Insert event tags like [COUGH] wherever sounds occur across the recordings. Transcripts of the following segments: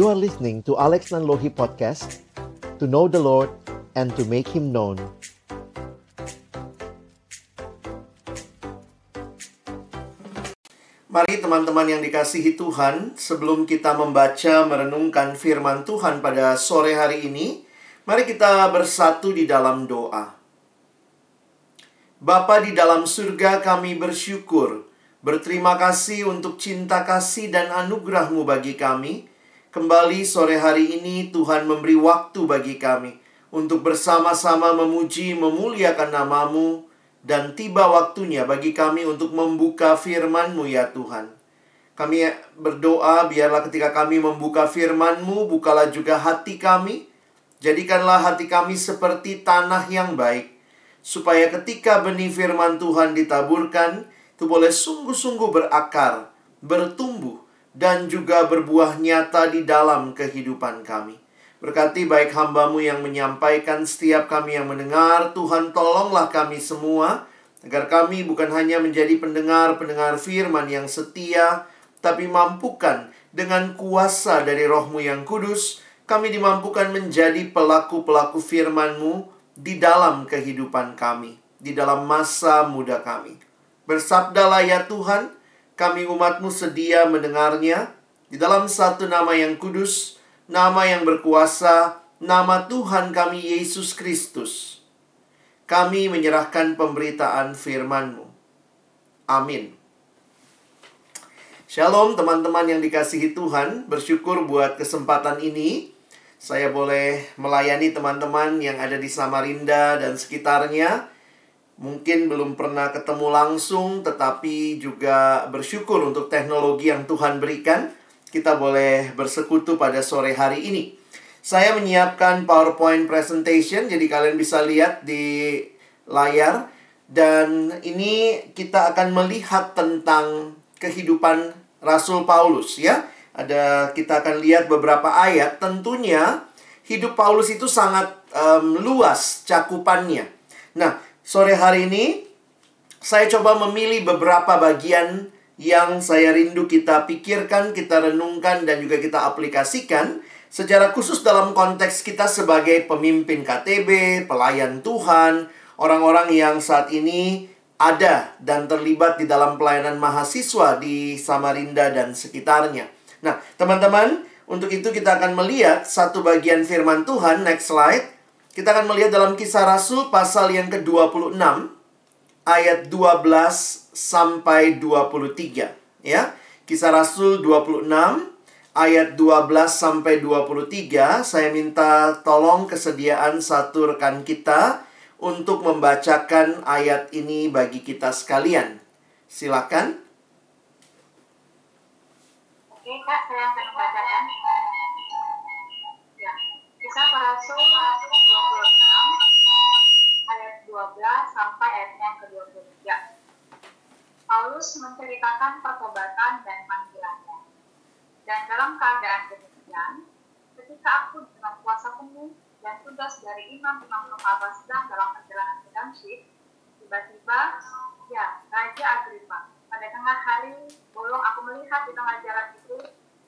You are listening to Alex Nanlohi Podcast To know the Lord and to make Him known Mari teman-teman yang dikasihi Tuhan, sebelum kita membaca merenungkan firman Tuhan pada sore hari ini, mari kita bersatu di dalam doa. Bapa di dalam surga kami bersyukur, berterima kasih untuk cinta kasih dan anugerahmu bagi kami. Kembali sore hari ini Tuhan memberi waktu bagi kami untuk bersama-sama memuji, memuliakan namamu, dan tiba waktunya bagi kami untuk membuka firman-Mu ya Tuhan. Kami berdoa biarlah ketika kami membuka firman-Mu, bukalah juga hati kami. Jadikanlah hati kami seperti tanah yang baik. Supaya ketika benih firman Tuhan ditaburkan, itu boleh sungguh-sungguh berakar, bertumbuh, dan juga berbuah nyata di dalam kehidupan kami. Berkati baik hambamu yang menyampaikan setiap kami yang mendengar. Tuhan tolonglah kami semua. Agar kami bukan hanya menjadi pendengar-pendengar firman yang setia. Tapi mampukan dengan kuasa dari rohmu yang kudus. Kami dimampukan menjadi pelaku-pelaku firmanmu di dalam kehidupan kami. Di dalam masa muda kami. Bersabdalah ya Tuhan. Kami umatmu sedia mendengarnya. Di dalam satu nama yang kudus nama yang berkuasa, nama Tuhan kami Yesus Kristus. Kami menyerahkan pemberitaan firman-Mu. Amin. Shalom teman-teman yang dikasihi Tuhan, bersyukur buat kesempatan ini. Saya boleh melayani teman-teman yang ada di Samarinda dan sekitarnya. Mungkin belum pernah ketemu langsung, tetapi juga bersyukur untuk teknologi yang Tuhan berikan kita boleh bersekutu pada sore hari ini. Saya menyiapkan PowerPoint presentation, jadi kalian bisa lihat di layar. Dan ini kita akan melihat tentang kehidupan Rasul Paulus ya. Ada kita akan lihat beberapa ayat. Tentunya hidup Paulus itu sangat um, luas cakupannya. Nah, sore hari ini saya coba memilih beberapa bagian yang saya rindu kita pikirkan, kita renungkan, dan juga kita aplikasikan secara khusus dalam konteks kita sebagai pemimpin KTB, pelayan Tuhan, orang-orang yang saat ini ada dan terlibat di dalam pelayanan mahasiswa di Samarinda dan sekitarnya. Nah, teman-teman, untuk itu kita akan melihat satu bagian firman Tuhan, next slide. Kita akan melihat dalam kisah Rasul pasal yang ke-26, ayat 12 sampai 23 ya. Kisah Rasul 26 ayat 12 sampai 23 saya minta tolong kesediaan satu rekan kita untuk membacakan ayat ini bagi kita sekalian. Silakan. Oke, Kak, saya akan membacakan. Ya, kisah Rasul 26 ayat 12 sampai ayat yang ke-23. Paulus menceritakan pertobatan dan panggilannya. Dan dalam keadaan demikian, ketika aku dengan kuasa penuh dan tugas dari imam-imam kepala sedang dalam perjalanan ke Damsyik, tiba-tiba, ya, Raja Agripa, pada tengah hari, bolong aku melihat di tengah jalan itu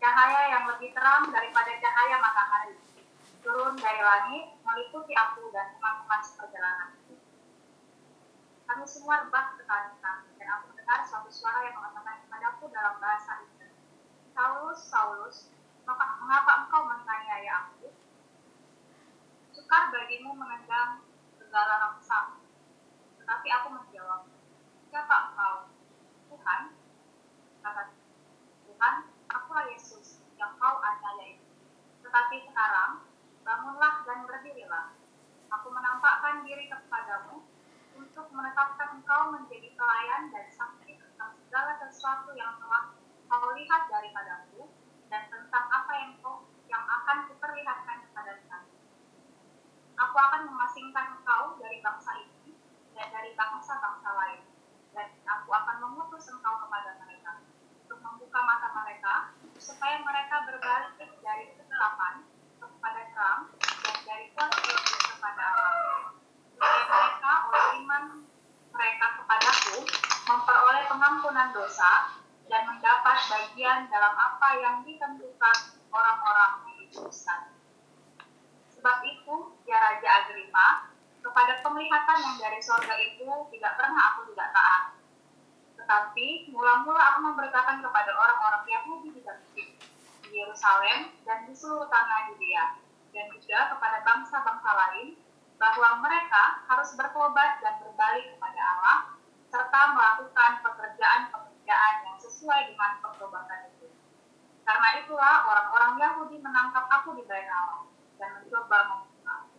cahaya yang lebih terang daripada cahaya matahari turun dari langit meliputi aku dan teman-teman seperjalanan. Kami semua rebah ketakutan dan aku mendengar suatu suara yang mengatakan kepadaku dalam bahasa Ibrani, Saulus, Saulus, maka, mengapa engkau menganiaya aku? Sukar bagimu menendang segala rangsa. Tetapi aku menjawab, siapa engkau? Tuhan, kata Tuhan, akulah Yesus yang kau aniaya itu. Tetapi sekarang, bangunlah dan berdirilah. Aku menampakkan diri kepadamu untuk menetapkan engkau menjadi pelayan dan saksi tentang segala sesuatu yang telah kau lihat daripadaku dan tentang apa yang kau yang akan kuperlihatkan kepada kami. Aku akan memasingkan engkau dari bangsa ini dan dari bangsa-bangsa lain, dan aku akan mengutus engkau kepada mereka untuk membuka mata mereka supaya mereka berbalik dari kegelapan kepada terang dan dari kuasa kepada Allah supaya mereka oleh iman mereka kepadaku memperoleh pengampunan dosa dan mendapat bagian dalam apa yang ditentukan orang-orang yang dikuduskan. Sebab itu, ya Raja Agripa, kepada penglihatan yang dari sorga itu tidak pernah aku tidak taat. Tetapi mula-mula aku memberitakan kepada orang-orang Yahudi di Damaskus, di Yerusalem, dan di seluruh tanah Yudea, dan juga kepada bangsa-bangsa lain, bahwa mereka harus bertobat dan berbalik kepada Allah, serta melakukan pekerjaan-pekerjaan yang sesuai dengan pertobatan itu. Karena itulah orang-orang Yahudi menangkap aku di bait Allah dan mencoba membunuh aku.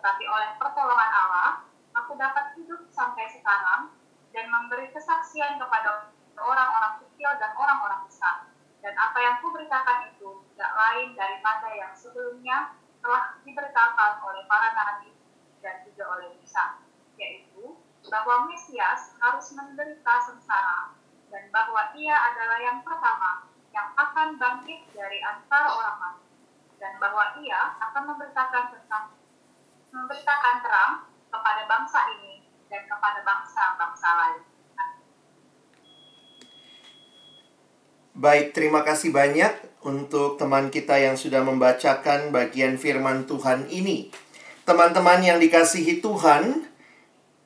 Tetapi oleh pertolongan Allah, aku dapat hidup sampai sekarang dan memberi kesaksian kepada orang-orang kecil dan orang-orang besar. Dan apa yang kuberitakan itu tidak lain daripada yang sebelumnya telah diberitakan oleh para nabi dan juga oleh Musa, yaitu bahwa Mesias harus menderita sengsara dan bahwa ia adalah yang pertama yang akan bangkit dari antara orang mati dan bahwa ia akan memberitakan tentang memberitakan terang kepada bangsa ini dan kepada bangsa-bangsa lain. Baik, terima kasih banyak untuk teman kita yang sudah membacakan bagian firman Tuhan ini. Teman-teman yang dikasihi Tuhan,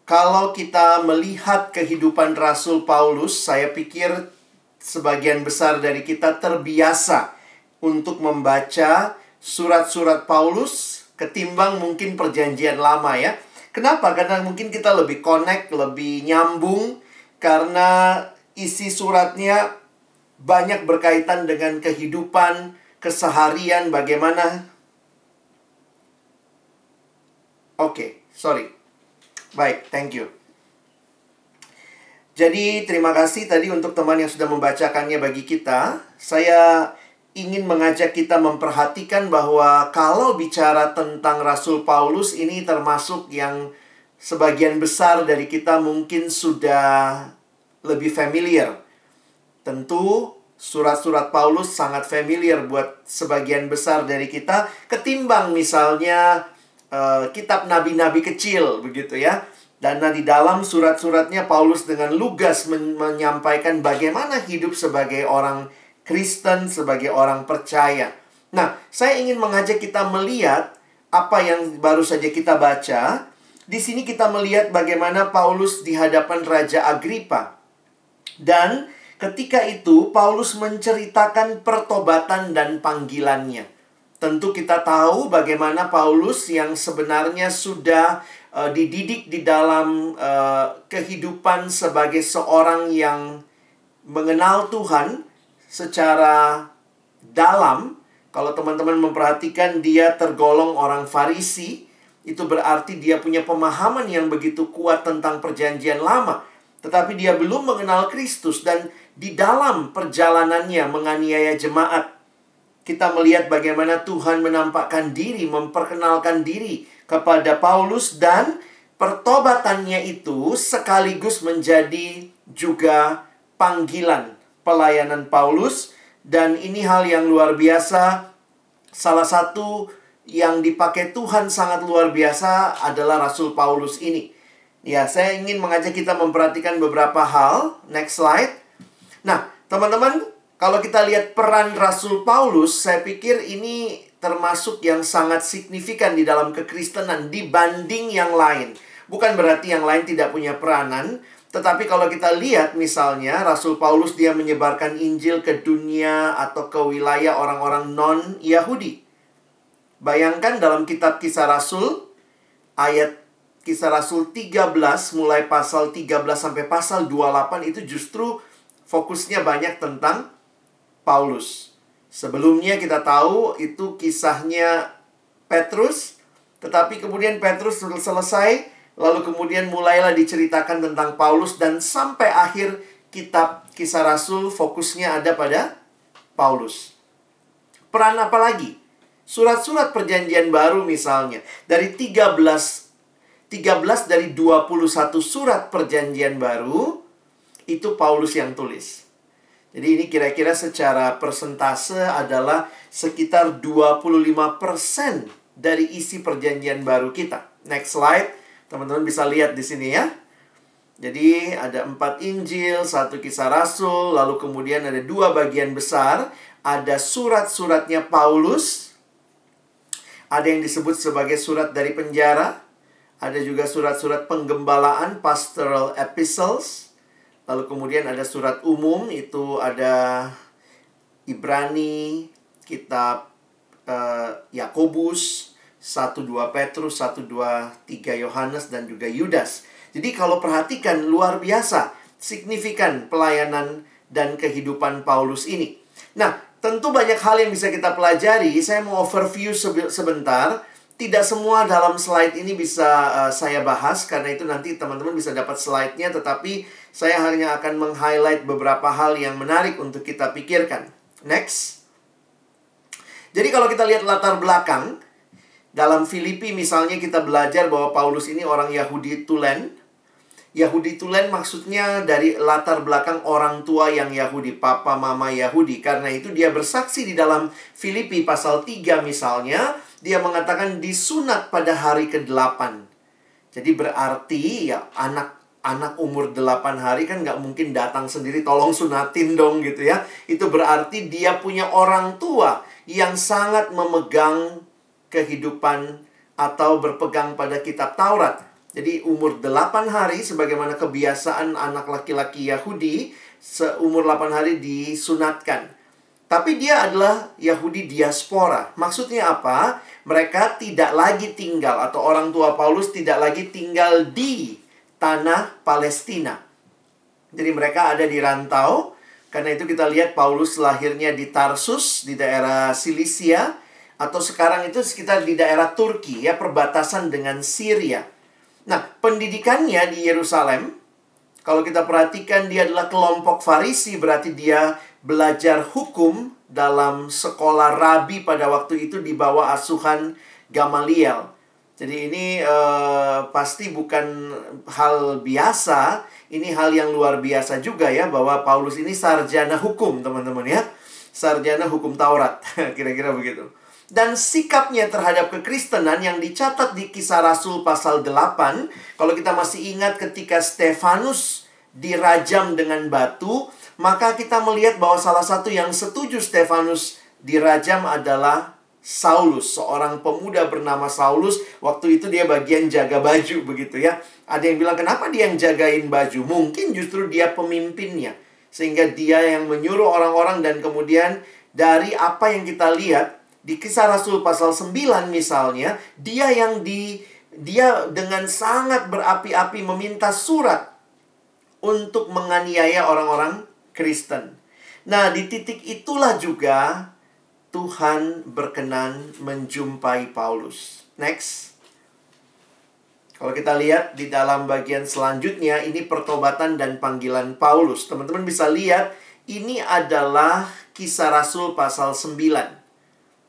kalau kita melihat kehidupan Rasul Paulus, saya pikir sebagian besar dari kita terbiasa untuk membaca surat-surat Paulus ketimbang mungkin perjanjian lama ya. Kenapa? Karena mungkin kita lebih connect, lebih nyambung karena isi suratnya banyak berkaitan dengan kehidupan keseharian bagaimana Oke, okay, sorry. Baik, thank you. Jadi, terima kasih tadi untuk teman yang sudah membacakannya bagi kita. Saya ingin mengajak kita memperhatikan bahwa kalau bicara tentang Rasul Paulus ini termasuk yang sebagian besar dari kita mungkin sudah lebih familiar. Tentu surat-surat Paulus sangat familiar buat sebagian besar dari kita ketimbang misalnya uh, kitab nabi-nabi kecil begitu ya. Dan di dalam surat-suratnya Paulus dengan lugas men menyampaikan bagaimana hidup sebagai orang Kristen, sebagai orang percaya. Nah, saya ingin mengajak kita melihat apa yang baru saja kita baca. Di sini kita melihat bagaimana Paulus di hadapan Raja Agripa. Dan ketika itu Paulus menceritakan pertobatan dan panggilannya. Tentu kita tahu bagaimana Paulus yang sebenarnya sudah uh, dididik di dalam uh, kehidupan sebagai seorang yang mengenal Tuhan, secara dalam, kalau teman-teman memperhatikan dia tergolong orang Farisi, itu berarti dia punya pemahaman yang begitu kuat tentang perjanjian lama. Tetapi dia belum mengenal Kristus dan di dalam perjalanannya menganiaya jemaat, kita melihat bagaimana Tuhan menampakkan diri, memperkenalkan diri kepada Paulus dan pertobatannya itu sekaligus menjadi juga panggilan pelayanan Paulus dan ini hal yang luar biasa. Salah satu yang dipakai Tuhan sangat luar biasa adalah Rasul Paulus ini. Ya, saya ingin mengajak kita memperhatikan beberapa hal. Next slide. Nah, teman-teman, kalau kita lihat peran Rasul Paulus, saya pikir ini termasuk yang sangat signifikan di dalam kekristenan dibanding yang lain. Bukan berarti yang lain tidak punya peranan, tetapi kalau kita lihat misalnya Rasul Paulus dia menyebarkan Injil ke dunia atau ke wilayah orang-orang non-Yahudi. Bayangkan dalam kitab Kisah Rasul ayat Kisah Rasul 13 mulai pasal 13 sampai pasal 28 itu justru fokusnya banyak tentang Paulus. Sebelumnya kita tahu itu kisahnya Petrus, tetapi kemudian Petrus selesai Lalu kemudian mulailah diceritakan tentang Paulus dan sampai akhir kitab Kisah Rasul fokusnya ada pada Paulus. Peran apa lagi? Surat-surat perjanjian baru misalnya dari 13 13 dari 21 surat perjanjian baru itu Paulus yang tulis. Jadi ini kira-kira secara persentase adalah sekitar 25% dari isi perjanjian baru kita. Next slide. Teman-teman bisa lihat di sini ya. Jadi ada empat Injil, satu kisah Rasul, lalu kemudian ada dua bagian besar. ada surat-suratnya Paulus, ada yang disebut sebagai surat dari penjara, ada juga surat-surat penggembalaan, pastoral epistles, lalu kemudian ada surat umum, itu ada Ibrani, kitab uh, Yakobus, 1 2 Petrus, 1 2 3 Yohanes dan juga Yudas. Jadi kalau perhatikan luar biasa signifikan pelayanan dan kehidupan Paulus ini. Nah, tentu banyak hal yang bisa kita pelajari. Saya mau overview sebentar. Tidak semua dalam slide ini bisa uh, saya bahas karena itu nanti teman-teman bisa dapat slide-nya tetapi saya hanya akan meng-highlight beberapa hal yang menarik untuk kita pikirkan. Next. Jadi kalau kita lihat latar belakang dalam Filipi misalnya kita belajar bahwa Paulus ini orang Yahudi Tulen. Yahudi Tulen maksudnya dari latar belakang orang tua yang Yahudi, papa mama Yahudi. Karena itu dia bersaksi di dalam Filipi pasal 3 misalnya, dia mengatakan disunat pada hari ke-8. Jadi berarti ya anak anak umur 8 hari kan nggak mungkin datang sendiri tolong sunatin dong gitu ya. Itu berarti dia punya orang tua yang sangat memegang kehidupan atau berpegang pada kitab Taurat. Jadi umur 8 hari sebagaimana kebiasaan anak laki-laki Yahudi seumur 8 hari disunatkan. Tapi dia adalah Yahudi diaspora. Maksudnya apa? Mereka tidak lagi tinggal atau orang tua Paulus tidak lagi tinggal di tanah Palestina. Jadi mereka ada di rantau. Karena itu kita lihat Paulus lahirnya di Tarsus di daerah Silisia atau sekarang itu sekitar di daerah Turki ya perbatasan dengan Syria. Nah, pendidikannya di Yerusalem kalau kita perhatikan dia adalah kelompok Farisi berarti dia belajar hukum dalam sekolah rabi pada waktu itu di bawah asuhan Gamaliel. Jadi ini uh, pasti bukan hal biasa, ini hal yang luar biasa juga ya bahwa Paulus ini sarjana hukum, teman-teman ya. Sarjana hukum Taurat, [LAUGHS] kira-kira begitu. Dan sikapnya terhadap kekristenan yang dicatat di kisah Rasul pasal 8. Kalau kita masih ingat ketika Stefanus dirajam dengan batu. Maka kita melihat bahwa salah satu yang setuju Stefanus dirajam adalah Saulus, seorang pemuda bernama Saulus. Waktu itu dia bagian jaga baju begitu ya. Ada yang bilang kenapa dia yang jagain baju? Mungkin justru dia pemimpinnya. Sehingga dia yang menyuruh orang-orang dan kemudian dari apa yang kita lihat di kisah Rasul pasal 9 misalnya, dia yang di dia dengan sangat berapi-api meminta surat untuk menganiaya orang-orang Kristen. Nah, di titik itulah juga Tuhan berkenan menjumpai Paulus. Next. Kalau kita lihat di dalam bagian selanjutnya, ini pertobatan dan panggilan Paulus. Teman-teman bisa lihat, ini adalah kisah Rasul pasal 9.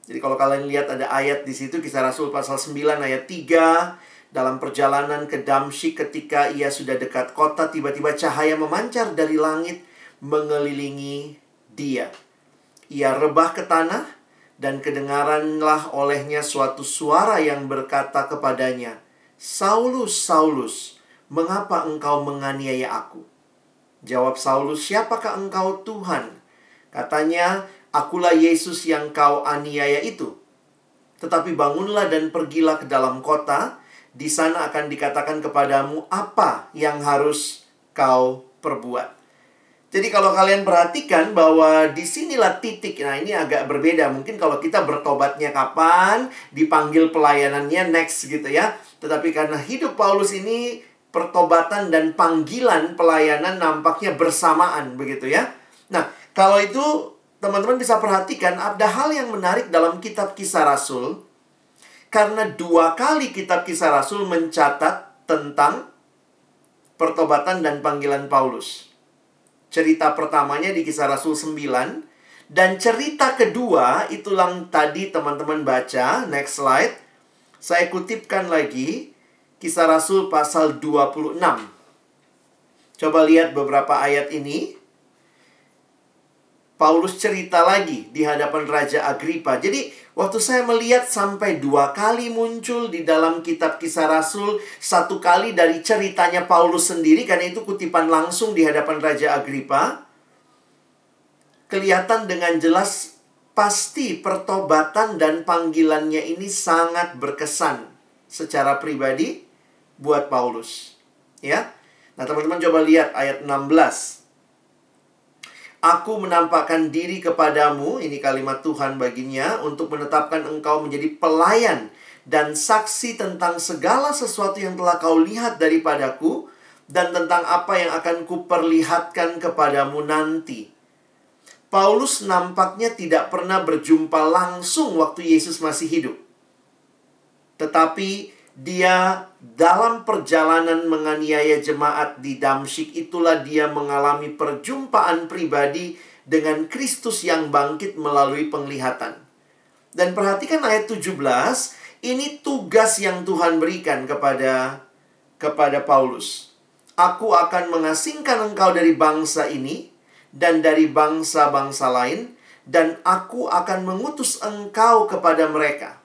Jadi kalau kalian lihat ada ayat di situ kisah Rasul pasal 9 ayat 3 dalam perjalanan ke Damsyik ketika ia sudah dekat kota tiba-tiba cahaya memancar dari langit mengelilingi dia. Ia rebah ke tanah dan kedengaranlah olehnya suatu suara yang berkata kepadanya, "Saulus, Saulus, mengapa engkau menganiaya aku?" Jawab Saulus, "Siapakah engkau, Tuhan?" Katanya, Akulah Yesus yang kau aniaya itu. Tetapi bangunlah dan pergilah ke dalam kota. Di sana akan dikatakan kepadamu apa yang harus kau perbuat. Jadi kalau kalian perhatikan bahwa di sinilah titik, nah ini agak berbeda. Mungkin kalau kita bertobatnya kapan, dipanggil pelayanannya next gitu ya. Tetapi karena hidup Paulus ini pertobatan dan panggilan pelayanan nampaknya bersamaan begitu ya. Nah, kalau itu teman-teman bisa perhatikan ada hal yang menarik dalam kitab kisah Rasul. Karena dua kali kitab kisah Rasul mencatat tentang pertobatan dan panggilan Paulus. Cerita pertamanya di kisah Rasul 9. Dan cerita kedua, itulah tadi teman-teman baca. Next slide. Saya kutipkan lagi. Kisah Rasul pasal 26. Coba lihat beberapa ayat ini. Paulus cerita lagi di hadapan Raja Agripa. Jadi, waktu saya melihat sampai dua kali muncul di dalam kitab kisah Rasul, satu kali dari ceritanya Paulus sendiri, karena itu kutipan langsung di hadapan Raja Agripa. Kelihatan dengan jelas pasti pertobatan dan panggilannya ini sangat berkesan secara pribadi buat Paulus. Ya. Nah, teman-teman coba lihat ayat 16. Aku menampakkan diri kepadamu, ini kalimat Tuhan baginya, untuk menetapkan engkau menjadi pelayan dan saksi tentang segala sesuatu yang telah kau lihat daripadaku, dan tentang apa yang akan kuperlihatkan kepadamu nanti. Paulus nampaknya tidak pernah berjumpa langsung waktu Yesus masih hidup. Tetapi dia dalam perjalanan menganiaya jemaat di Damsyik itulah dia mengalami perjumpaan pribadi dengan Kristus yang bangkit melalui penglihatan. Dan perhatikan ayat 17, ini tugas yang Tuhan berikan kepada kepada Paulus. Aku akan mengasingkan engkau dari bangsa ini dan dari bangsa-bangsa lain dan aku akan mengutus engkau kepada mereka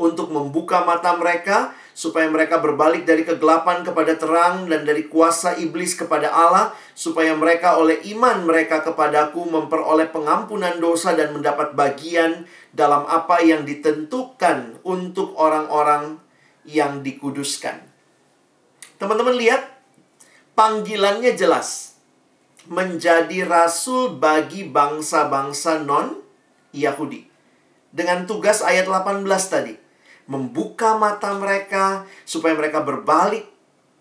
untuk membuka mata mereka supaya mereka berbalik dari kegelapan kepada terang dan dari kuasa iblis kepada Allah supaya mereka oleh iman mereka kepadaku memperoleh pengampunan dosa dan mendapat bagian dalam apa yang ditentukan untuk orang-orang yang dikuduskan. Teman-teman lihat panggilannya jelas. Menjadi rasul bagi bangsa-bangsa non Yahudi. Dengan tugas ayat 18 tadi membuka mata mereka supaya mereka berbalik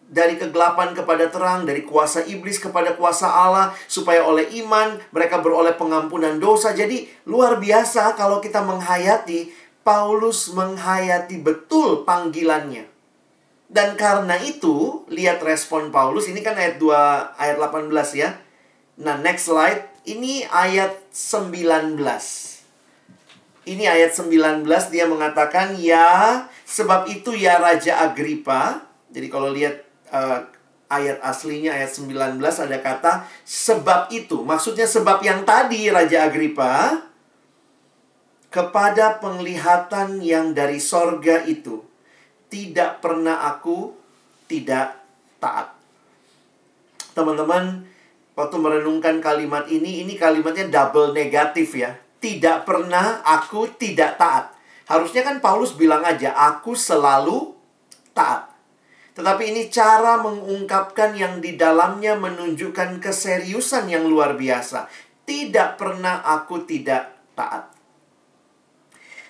dari kegelapan kepada terang, dari kuasa iblis kepada kuasa Allah, supaya oleh iman mereka beroleh pengampunan dosa. Jadi, luar biasa kalau kita menghayati, Paulus menghayati betul panggilannya. Dan karena itu, lihat respon Paulus, ini kan ayat 2, ayat 18 ya. Nah, next slide, ini ayat 19. Ini ayat 19 dia mengatakan ya sebab itu ya Raja Agripa. Jadi kalau lihat uh, ayat aslinya ayat 19 ada kata sebab itu. Maksudnya sebab yang tadi Raja Agripa kepada penglihatan yang dari sorga itu tidak pernah aku tidak taat. Teman-teman, waktu merenungkan kalimat ini, ini kalimatnya double negatif ya tidak pernah aku tidak taat. Harusnya kan Paulus bilang aja, aku selalu taat. Tetapi ini cara mengungkapkan yang di dalamnya menunjukkan keseriusan yang luar biasa. Tidak pernah aku tidak taat.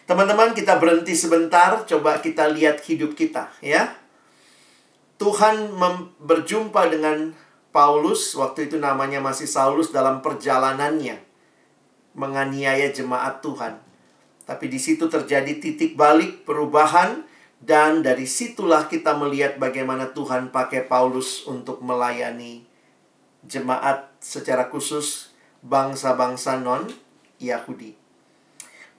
Teman-teman, kita berhenti sebentar, coba kita lihat hidup kita, ya. Tuhan berjumpa dengan Paulus, waktu itu namanya masih Saulus dalam perjalanannya menganiaya jemaat Tuhan. Tapi di situ terjadi titik balik perubahan dan dari situlah kita melihat bagaimana Tuhan pakai Paulus untuk melayani jemaat secara khusus bangsa-bangsa non Yahudi.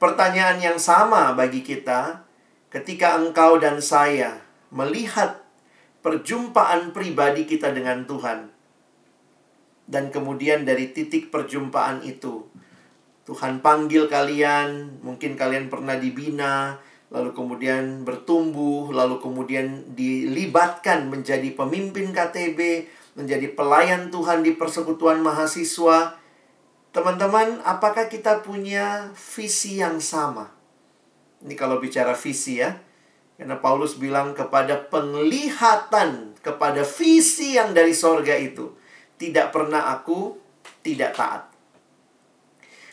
Pertanyaan yang sama bagi kita ketika engkau dan saya melihat perjumpaan pribadi kita dengan Tuhan dan kemudian dari titik perjumpaan itu Tuhan panggil kalian, mungkin kalian pernah dibina, lalu kemudian bertumbuh, lalu kemudian dilibatkan menjadi pemimpin KTB, menjadi pelayan Tuhan di persekutuan mahasiswa. Teman-teman, apakah kita punya visi yang sama? Ini kalau bicara visi ya. Karena Paulus bilang kepada penglihatan, kepada visi yang dari sorga itu. Tidak pernah aku tidak taat.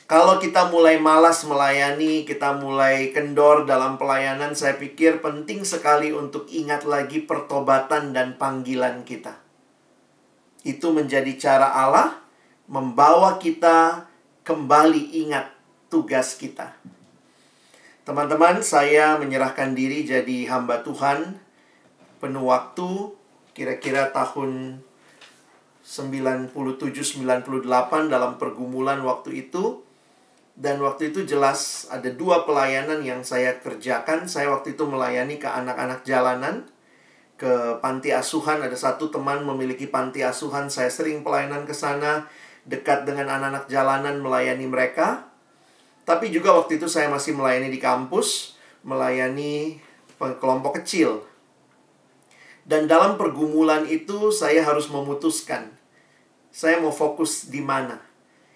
Kalau kita mulai malas melayani, kita mulai kendor dalam pelayanan, saya pikir penting sekali untuk ingat lagi pertobatan dan panggilan kita. Itu menjadi cara Allah membawa kita kembali ingat tugas kita. Teman-teman, saya menyerahkan diri jadi hamba Tuhan penuh waktu kira-kira tahun 97-98 dalam pergumulan waktu itu dan waktu itu jelas ada dua pelayanan yang saya kerjakan. Saya waktu itu melayani ke anak-anak jalanan, ke panti asuhan. Ada satu teman memiliki panti asuhan. Saya sering pelayanan ke sana, dekat dengan anak-anak jalanan melayani mereka. Tapi juga waktu itu saya masih melayani di kampus, melayani kelompok kecil. Dan dalam pergumulan itu saya harus memutuskan saya mau fokus di mana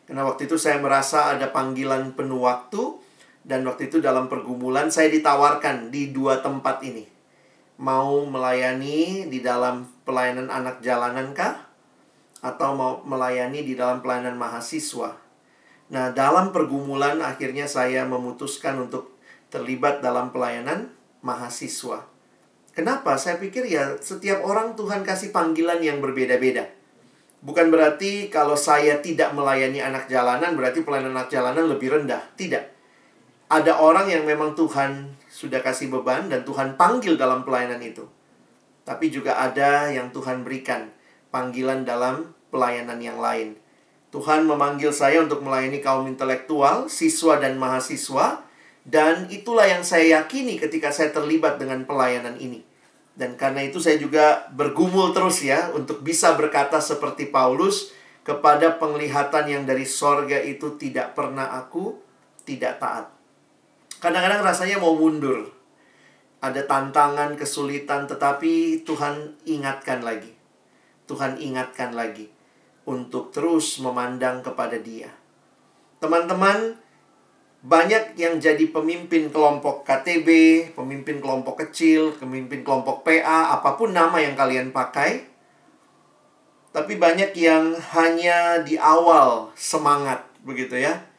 Karena waktu itu saya merasa ada panggilan penuh waktu dan waktu itu dalam pergumulan saya ditawarkan di dua tempat ini. Mau melayani di dalam pelayanan anak jalanan kah? Atau mau melayani di dalam pelayanan mahasiswa? Nah, dalam pergumulan akhirnya saya memutuskan untuk terlibat dalam pelayanan mahasiswa. Kenapa? Saya pikir ya setiap orang Tuhan kasih panggilan yang berbeda-beda. Bukan berarti kalau saya tidak melayani anak jalanan berarti pelayanan anak jalanan lebih rendah. Tidak ada orang yang memang Tuhan sudah kasih beban dan Tuhan panggil dalam pelayanan itu. Tapi juga ada yang Tuhan berikan panggilan dalam pelayanan yang lain. Tuhan memanggil saya untuk melayani kaum intelektual, siswa dan mahasiswa, dan itulah yang saya yakini ketika saya terlibat dengan pelayanan ini. Dan karena itu saya juga bergumul terus ya untuk bisa berkata seperti Paulus kepada penglihatan yang dari sorga itu tidak pernah aku tidak taat. Kadang-kadang rasanya mau mundur. Ada tantangan, kesulitan, tetapi Tuhan ingatkan lagi. Tuhan ingatkan lagi untuk terus memandang kepada Dia. Teman-teman, banyak yang jadi pemimpin kelompok KTB, pemimpin kelompok kecil, pemimpin kelompok PA, apa pun nama yang kalian pakai. Tapi banyak yang hanya di awal semangat, begitu ya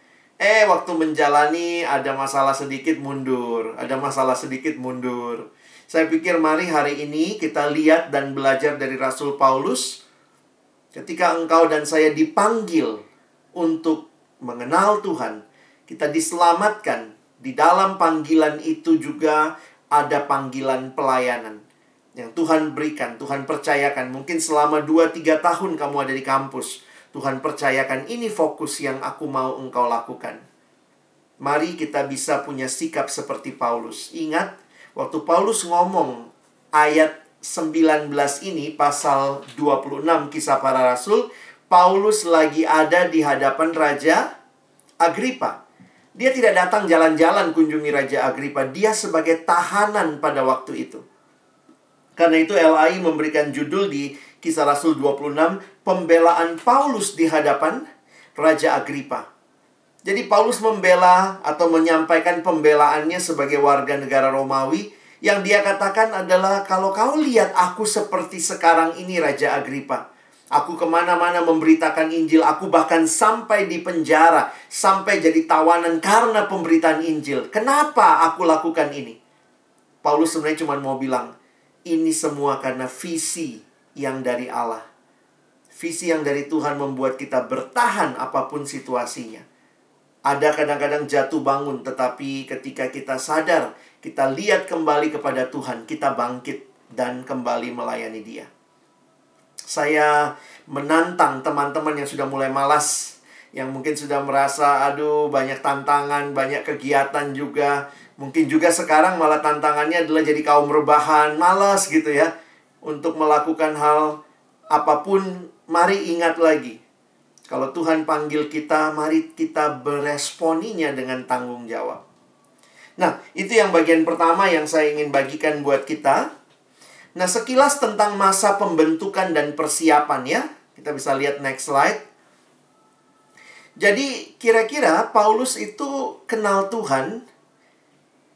Eh, waktu menjalani ada masalah sedikit mundur, ada masalah sedikit mundur. Saya pikir mari hari ini kita lihat dan belajar dari Rasul Paulus ketika engkau dan saya dipanggil untuk mengenal Tuhan, kita diselamatkan. Di dalam panggilan itu juga ada panggilan pelayanan yang Tuhan berikan, Tuhan percayakan. Mungkin selama 2-3 tahun kamu ada di kampus Tuhan percayakan ini fokus yang aku mau engkau lakukan. Mari kita bisa punya sikap seperti Paulus. Ingat, waktu Paulus ngomong ayat 19 ini, pasal 26 kisah para rasul, Paulus lagi ada di hadapan Raja Agripa. Dia tidak datang jalan-jalan kunjungi Raja Agripa. Dia sebagai tahanan pada waktu itu. Karena itu LAI memberikan judul di Kisah Rasul 26, pembelaan Paulus di hadapan Raja Agripa. Jadi Paulus membela atau menyampaikan pembelaannya sebagai warga negara Romawi yang dia katakan adalah kalau kau lihat aku seperti sekarang ini Raja Agripa. Aku ke mana-mana memberitakan Injil. Aku bahkan sampai di penjara. Sampai jadi tawanan karena pemberitaan Injil. Kenapa aku lakukan ini? Paulus sebenarnya cuma mau bilang, ini semua karena visi yang dari Allah. Visi yang dari Tuhan membuat kita bertahan apa pun situasinya. Ada kadang-kadang jatuh bangun, tetapi ketika kita sadar, kita lihat kembali kepada Tuhan, kita bangkit dan kembali melayani Dia. Saya menantang teman-teman yang sudah mulai malas, yang mungkin sudah merasa, aduh, banyak tantangan, banyak kegiatan juga. Mungkin juga sekarang malah tantangannya adalah jadi kaum rebahan, malas gitu ya untuk melakukan hal apa pun, mari ingat lagi. Kalau Tuhan panggil kita, mari kita beresponinya dengan tanggung jawab. Nah, itu yang bagian pertama yang saya ingin bagikan buat kita. Nah, sekilas tentang masa pembentukan dan persiapan ya. Kita bisa lihat next slide. Jadi, kira-kira Paulus itu kenal Tuhan,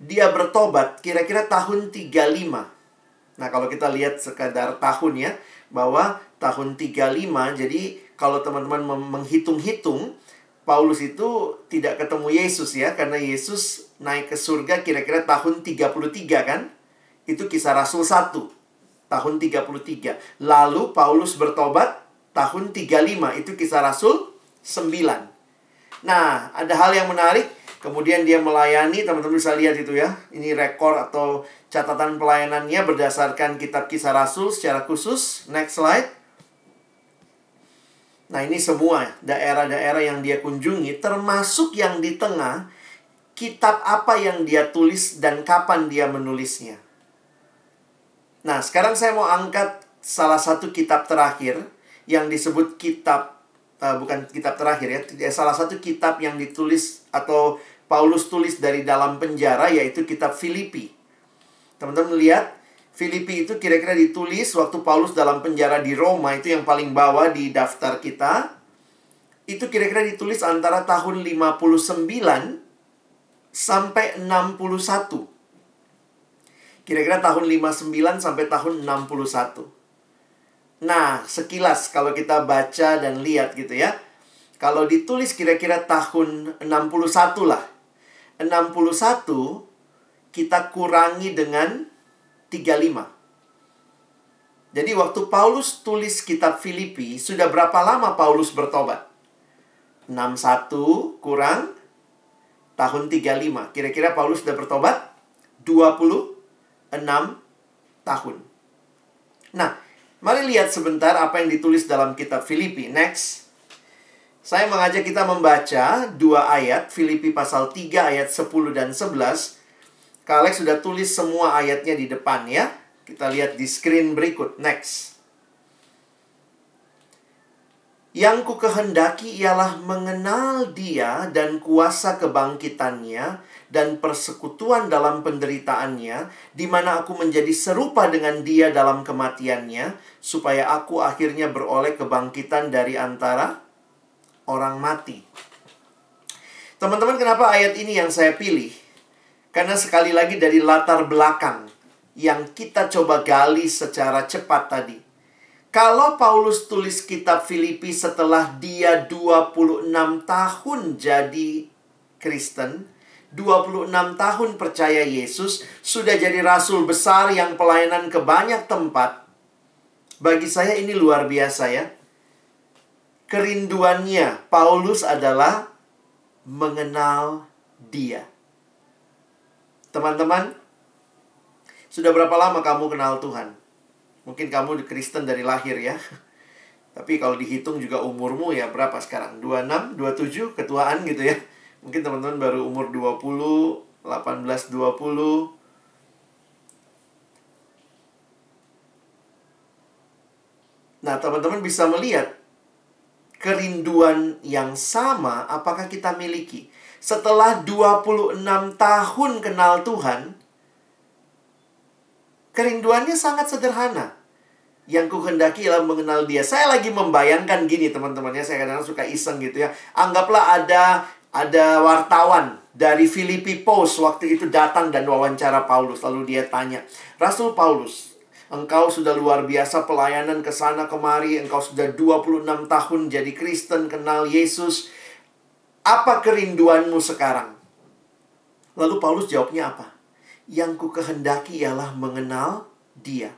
dia bertobat kira-kira tahun 35. Nah, kalau kita lihat sekadar tahun ya, bahwa tahun 35, jadi kalau teman-teman menghitung-hitung, Paulus itu tidak ketemu Yesus ya, karena Yesus naik ke surga kira-kira tahun 33 kan? Itu kisah Rasul 1, tahun 33. Lalu Paulus bertobat tahun 35, itu kisah Rasul 9. Nah, ada hal yang menarik Kemudian dia melayani, teman-teman bisa lihat itu ya. Ini rekor atau catatan pelayanannya berdasarkan kitab kisah Rasul secara khusus. Next slide. Nah, ini semua daerah-daerah yang dia kunjungi, termasuk yang di tengah, kitab apa yang dia tulis dan kapan dia menulisnya. Nah, sekarang saya mau angkat salah satu kitab terakhir yang disebut kitab uh, bukan kitab terakhir ya, salah satu kitab yang ditulis atau Paulus tulis dari dalam penjara yaitu kitab Filipi. Teman-teman lihat Filipi itu kira-kira ditulis waktu Paulus dalam penjara di Roma itu yang paling bawah di daftar kita. itu kira-kira ditulis antara tahun 59 sampai 61. Kira-kira tahun 59 sampai tahun 61. Nah, sekilas kalau kita baca dan lihat gitu ya. Kalau ditulis kira-kira tahun 61 lah. 61 kita kurangi dengan 35. Jadi waktu Paulus tulis kitab Filipi, sudah berapa lama Paulus bertobat? 61 kurang tahun 35. Kira-kira Paulus sudah bertobat 26 tahun. Nah, mari lihat sebentar apa yang ditulis dalam kitab Filipi. Next. Saya mengajak kita membaca dua ayat, Filipi pasal 3 ayat 10 dan 11. Kak sudah tulis semua ayatnya di depan ya. Kita lihat di screen berikut. Next. Yang ku kehendaki ialah mengenal dia dan kuasa kebangkitannya dan persekutuan dalam penderitaannya, di mana aku menjadi serupa dengan dia dalam kematiannya, supaya aku akhirnya beroleh kebangkitan dari antara orang mati. Teman-teman, kenapa ayat ini yang saya pilih? Karena sekali lagi dari latar belakang yang kita coba gali secara cepat tadi kalau Paulus tulis kitab Filipi setelah dia 26 tahun jadi Kristen, 26 tahun percaya Yesus, sudah jadi rasul besar yang pelayanan ke banyak tempat. Bagi saya ini luar biasa ya. Kerinduannya Paulus adalah mengenal dia. Teman-teman, sudah berapa lama kamu kenal Tuhan? Mungkin kamu Kristen dari lahir ya. [LAUGHS] Tapi kalau dihitung juga umurmu ya berapa sekarang? 26, 27 ketuaan gitu ya. Mungkin teman-teman baru umur 20, 18, 20. Nah, teman-teman bisa melihat kerinduan yang sama apakah kita miliki. Setelah 26 tahun kenal Tuhan, Kerinduannya sangat sederhana. Yang ku hendaki ialah mengenal dia. Saya lagi membayangkan gini teman-temannya. Saya kadang-kadang suka iseng gitu ya. Anggaplah ada ada wartawan dari Filipi Post waktu itu datang dan wawancara Paulus. Lalu dia tanya, Rasul Paulus, engkau sudah luar biasa pelayanan ke sana kemari. Engkau sudah 26 tahun jadi Kristen, kenal Yesus. Apa kerinduanmu sekarang? Lalu Paulus jawabnya apa? yang ku kehendaki ialah mengenal dia.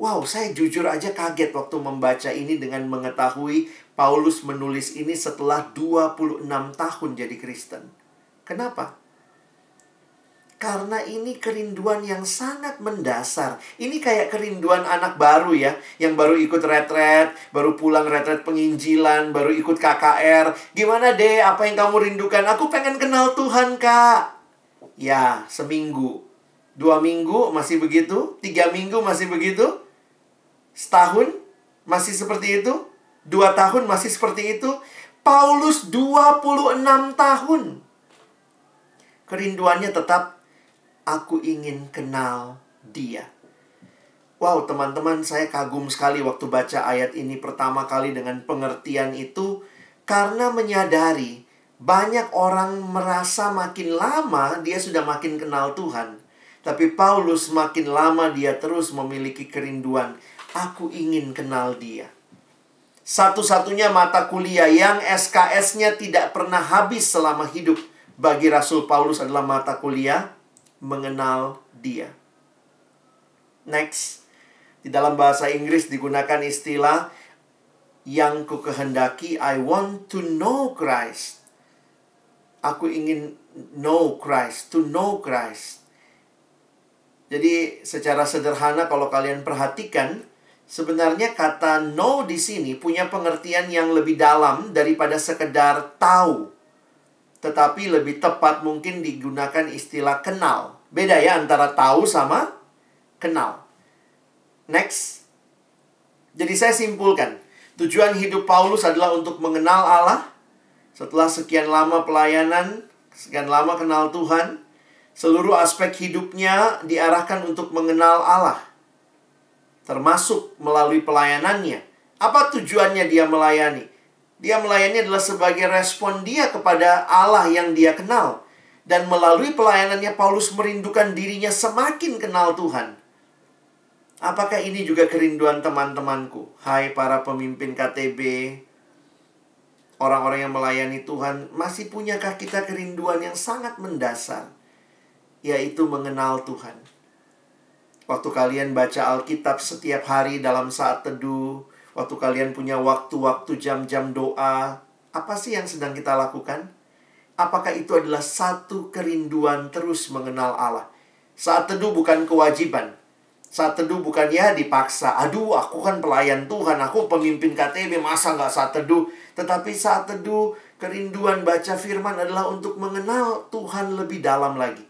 Wow, saya jujur aja kaget waktu membaca ini dengan mengetahui Paulus menulis ini setelah 26 tahun jadi Kristen. Kenapa? Karena ini kerinduan yang sangat mendasar. Ini kayak kerinduan anak baru ya, yang baru ikut retret, baru pulang retret penginjilan, baru ikut KKR. Gimana deh, apa yang kamu rindukan? Aku pengen kenal Tuhan, Kak. Ya, seminggu. Dua minggu masih begitu. Tiga minggu masih begitu. Setahun masih seperti itu. Dua tahun masih seperti itu. Paulus 26 tahun. Kerinduannya tetap, aku ingin kenal dia. Wow, teman-teman, saya kagum sekali waktu baca ayat ini pertama kali dengan pengertian itu karena menyadari banyak orang merasa makin lama dia sudah makin kenal Tuhan. Tapi Paulus makin lama dia terus memiliki kerinduan. Aku ingin kenal dia. Satu-satunya mata kuliah yang SKS-nya tidak pernah habis selama hidup bagi Rasul Paulus adalah mata kuliah mengenal dia. Next. Di dalam bahasa Inggris digunakan istilah yang ku kehendaki I want to know Christ aku ingin know Christ, to know Christ. Jadi secara sederhana kalau kalian perhatikan, sebenarnya kata know di sini punya pengertian yang lebih dalam daripada sekedar tahu. Tetapi lebih tepat mungkin digunakan istilah kenal. Beda ya antara tahu sama kenal. Next. Jadi saya simpulkan, tujuan hidup Paulus adalah untuk mengenal Allah, setelah sekian lama pelayanan, sekian lama kenal Tuhan, seluruh aspek hidupnya diarahkan untuk mengenal Allah. Termasuk melalui pelayanannya. Apa tujuannya dia melayani? Dia melayani adalah sebagai respon dia kepada Allah yang dia kenal. Dan melalui pelayanannya Paulus merindukan dirinya semakin kenal Tuhan. Apakah ini juga kerinduan teman-temanku? Hai para pemimpin KTB, orang-orang yang melayani Tuhan, masih punyakah kita kerinduan yang sangat mendasar? Yaitu mengenal Tuhan. Waktu kalian baca Alkitab setiap hari dalam saat teduh, waktu kalian punya waktu-waktu jam-jam doa, apa sih yang sedang kita lakukan? Apakah itu adalah satu kerinduan terus mengenal Allah? Saat teduh bukan kewajiban. Saat teduh bukan ya dipaksa. Aduh, aku kan pelayan Tuhan, aku pemimpin KTB, masa nggak saat teduh? Tetapi saat teduh, kerinduan baca firman adalah untuk mengenal Tuhan lebih dalam lagi.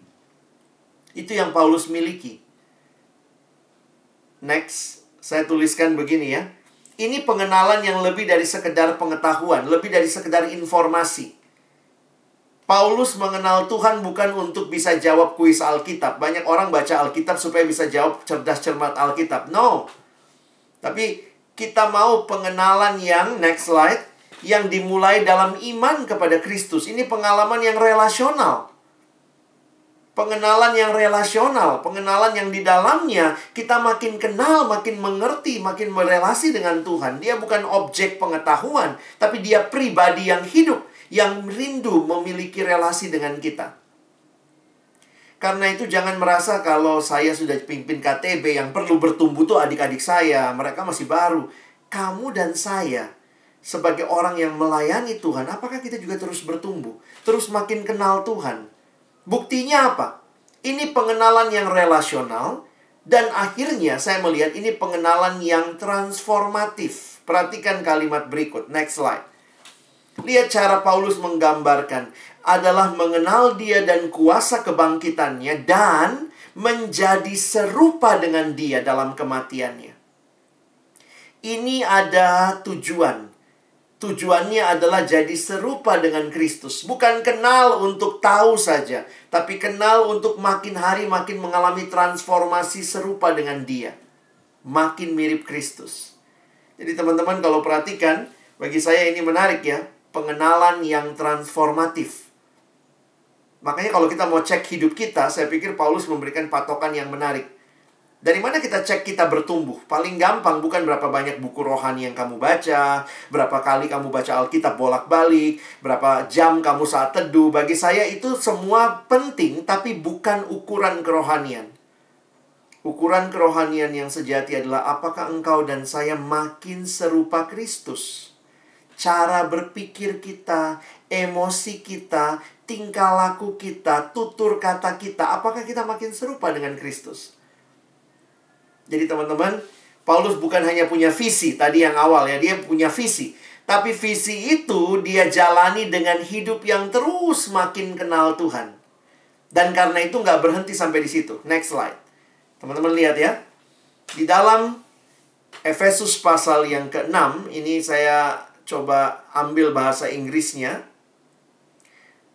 Itu yang Paulus miliki. Next, saya tuliskan begini ya. Ini pengenalan yang lebih dari sekedar pengetahuan, lebih dari sekedar informasi. Paulus mengenal Tuhan bukan untuk bisa jawab kuis Alkitab. Banyak orang baca Alkitab supaya bisa jawab cerdas cermat Alkitab. No. Tapi kita mau pengenalan yang next slide yang dimulai dalam iman kepada Kristus. Ini pengalaman yang relasional pengenalan yang relasional, pengenalan yang di dalamnya kita makin kenal, makin mengerti, makin berelasi dengan Tuhan. Dia bukan objek pengetahuan, tapi dia pribadi yang hidup, yang rindu memiliki relasi dengan kita. Karena itu jangan merasa kalau saya sudah pimpin KTB yang perlu bertumbuh tuh adik-adik saya, mereka masih baru. Kamu dan saya sebagai orang yang melayani Tuhan, apakah kita juga terus bertumbuh? Terus makin kenal Tuhan? Buktinya apa? Ini pengenalan yang relasional dan akhirnya saya melihat ini pengenalan yang transformatif. Perhatikan kalimat berikut, next slide. Lihat cara Paulus menggambarkan adalah mengenal dia dan kuasa kebangkitannya dan menjadi serupa dengan dia dalam kematiannya. Ini ada tujuan Tujuannya adalah jadi serupa dengan Kristus. Bukan kenal untuk tahu saja, tapi kenal untuk makin hari makin mengalami transformasi serupa dengan Dia. Makin mirip Kristus. Jadi teman-teman kalau perhatikan, bagi saya ini menarik ya, pengenalan yang transformatif. Makanya kalau kita mau cek hidup kita, saya pikir Paulus memberikan patokan yang menarik. Dari mana kita cek kita bertumbuh? Paling gampang bukan berapa banyak buku rohani yang kamu baca, berapa kali kamu baca Alkitab bolak-balik, berapa jam kamu saat teduh. Bagi saya itu semua penting, tapi bukan ukuran kerohanian. Ukuran kerohanian yang sejati adalah apakah engkau dan saya makin serupa Kristus. Cara berpikir kita, emosi kita, tingkah laku kita, tutur kata kita, apakah kita makin serupa dengan Kristus? Jadi teman-teman, Paulus bukan hanya punya visi tadi yang awal ya, dia punya visi. Tapi visi itu dia jalani dengan hidup yang terus makin kenal Tuhan. Dan karena itu nggak berhenti sampai di situ. Next slide. Teman-teman lihat ya. Di dalam Efesus pasal yang ke-6, ini saya coba ambil bahasa Inggrisnya.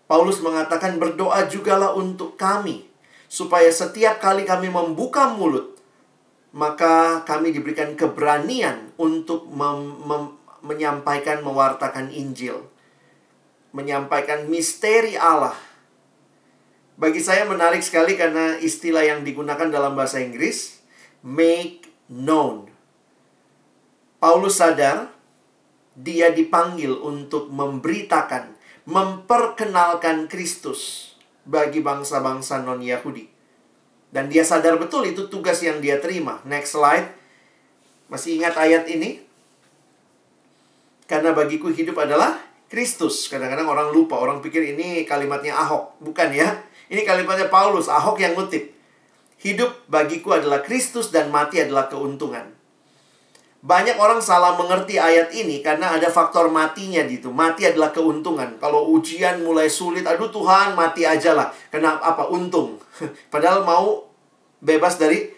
Paulus mengatakan berdoa jugalah untuk kami. Supaya setiap kali kami membuka mulut, maka kami diberikan keberanian untuk mem- mem- menyampaikan, mewartakan Injil, menyampaikan misteri Allah. Bagi saya menarik sekali karena istilah yang digunakan dalam bahasa Inggris, make known. Paulus sadar dia dipanggil untuk memberitakan, memperkenalkan Kristus bagi bangsa-bangsa non-Yahudi. Dan dia sadar betul itu tugas yang dia terima. Next slide. Masih ingat ayat ini? Karena bagiku hidup adalah Kristus. Kadang-kadang orang lupa, orang pikir ini kalimatnya Ahok. Bukan ya. Ini kalimatnya Paulus, Ahok yang ngutip. Hidup bagiku adalah Kristus dan mati adalah keuntungan. Banyak orang salah mengerti ayat ini karena ada faktor matinya gitu. Mati adalah keuntungan. Kalau ujian mulai sulit, aduh Tuhan mati aja lah. Kenapa? Apa? Untung. [LAUGHS] Padahal mau bebas dari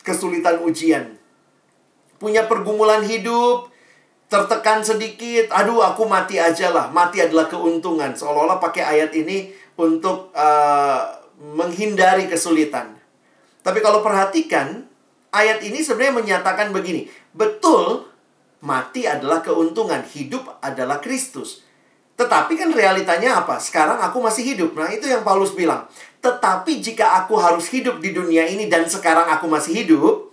kesulitan ujian. Punya pergumulan hidup, tertekan sedikit, aduh aku mati aja lah. Mati adalah keuntungan. Seolah-olah pakai ayat ini untuk uh, menghindari kesulitan. Tapi kalau perhatikan, ayat ini sebenarnya menyatakan begini, betul Mati adalah keuntungan, hidup adalah Kristus. Tetapi kan realitanya apa? Sekarang aku masih hidup. Nah, itu yang Paulus bilang. Tetapi jika aku harus hidup di dunia ini dan sekarang aku masih hidup,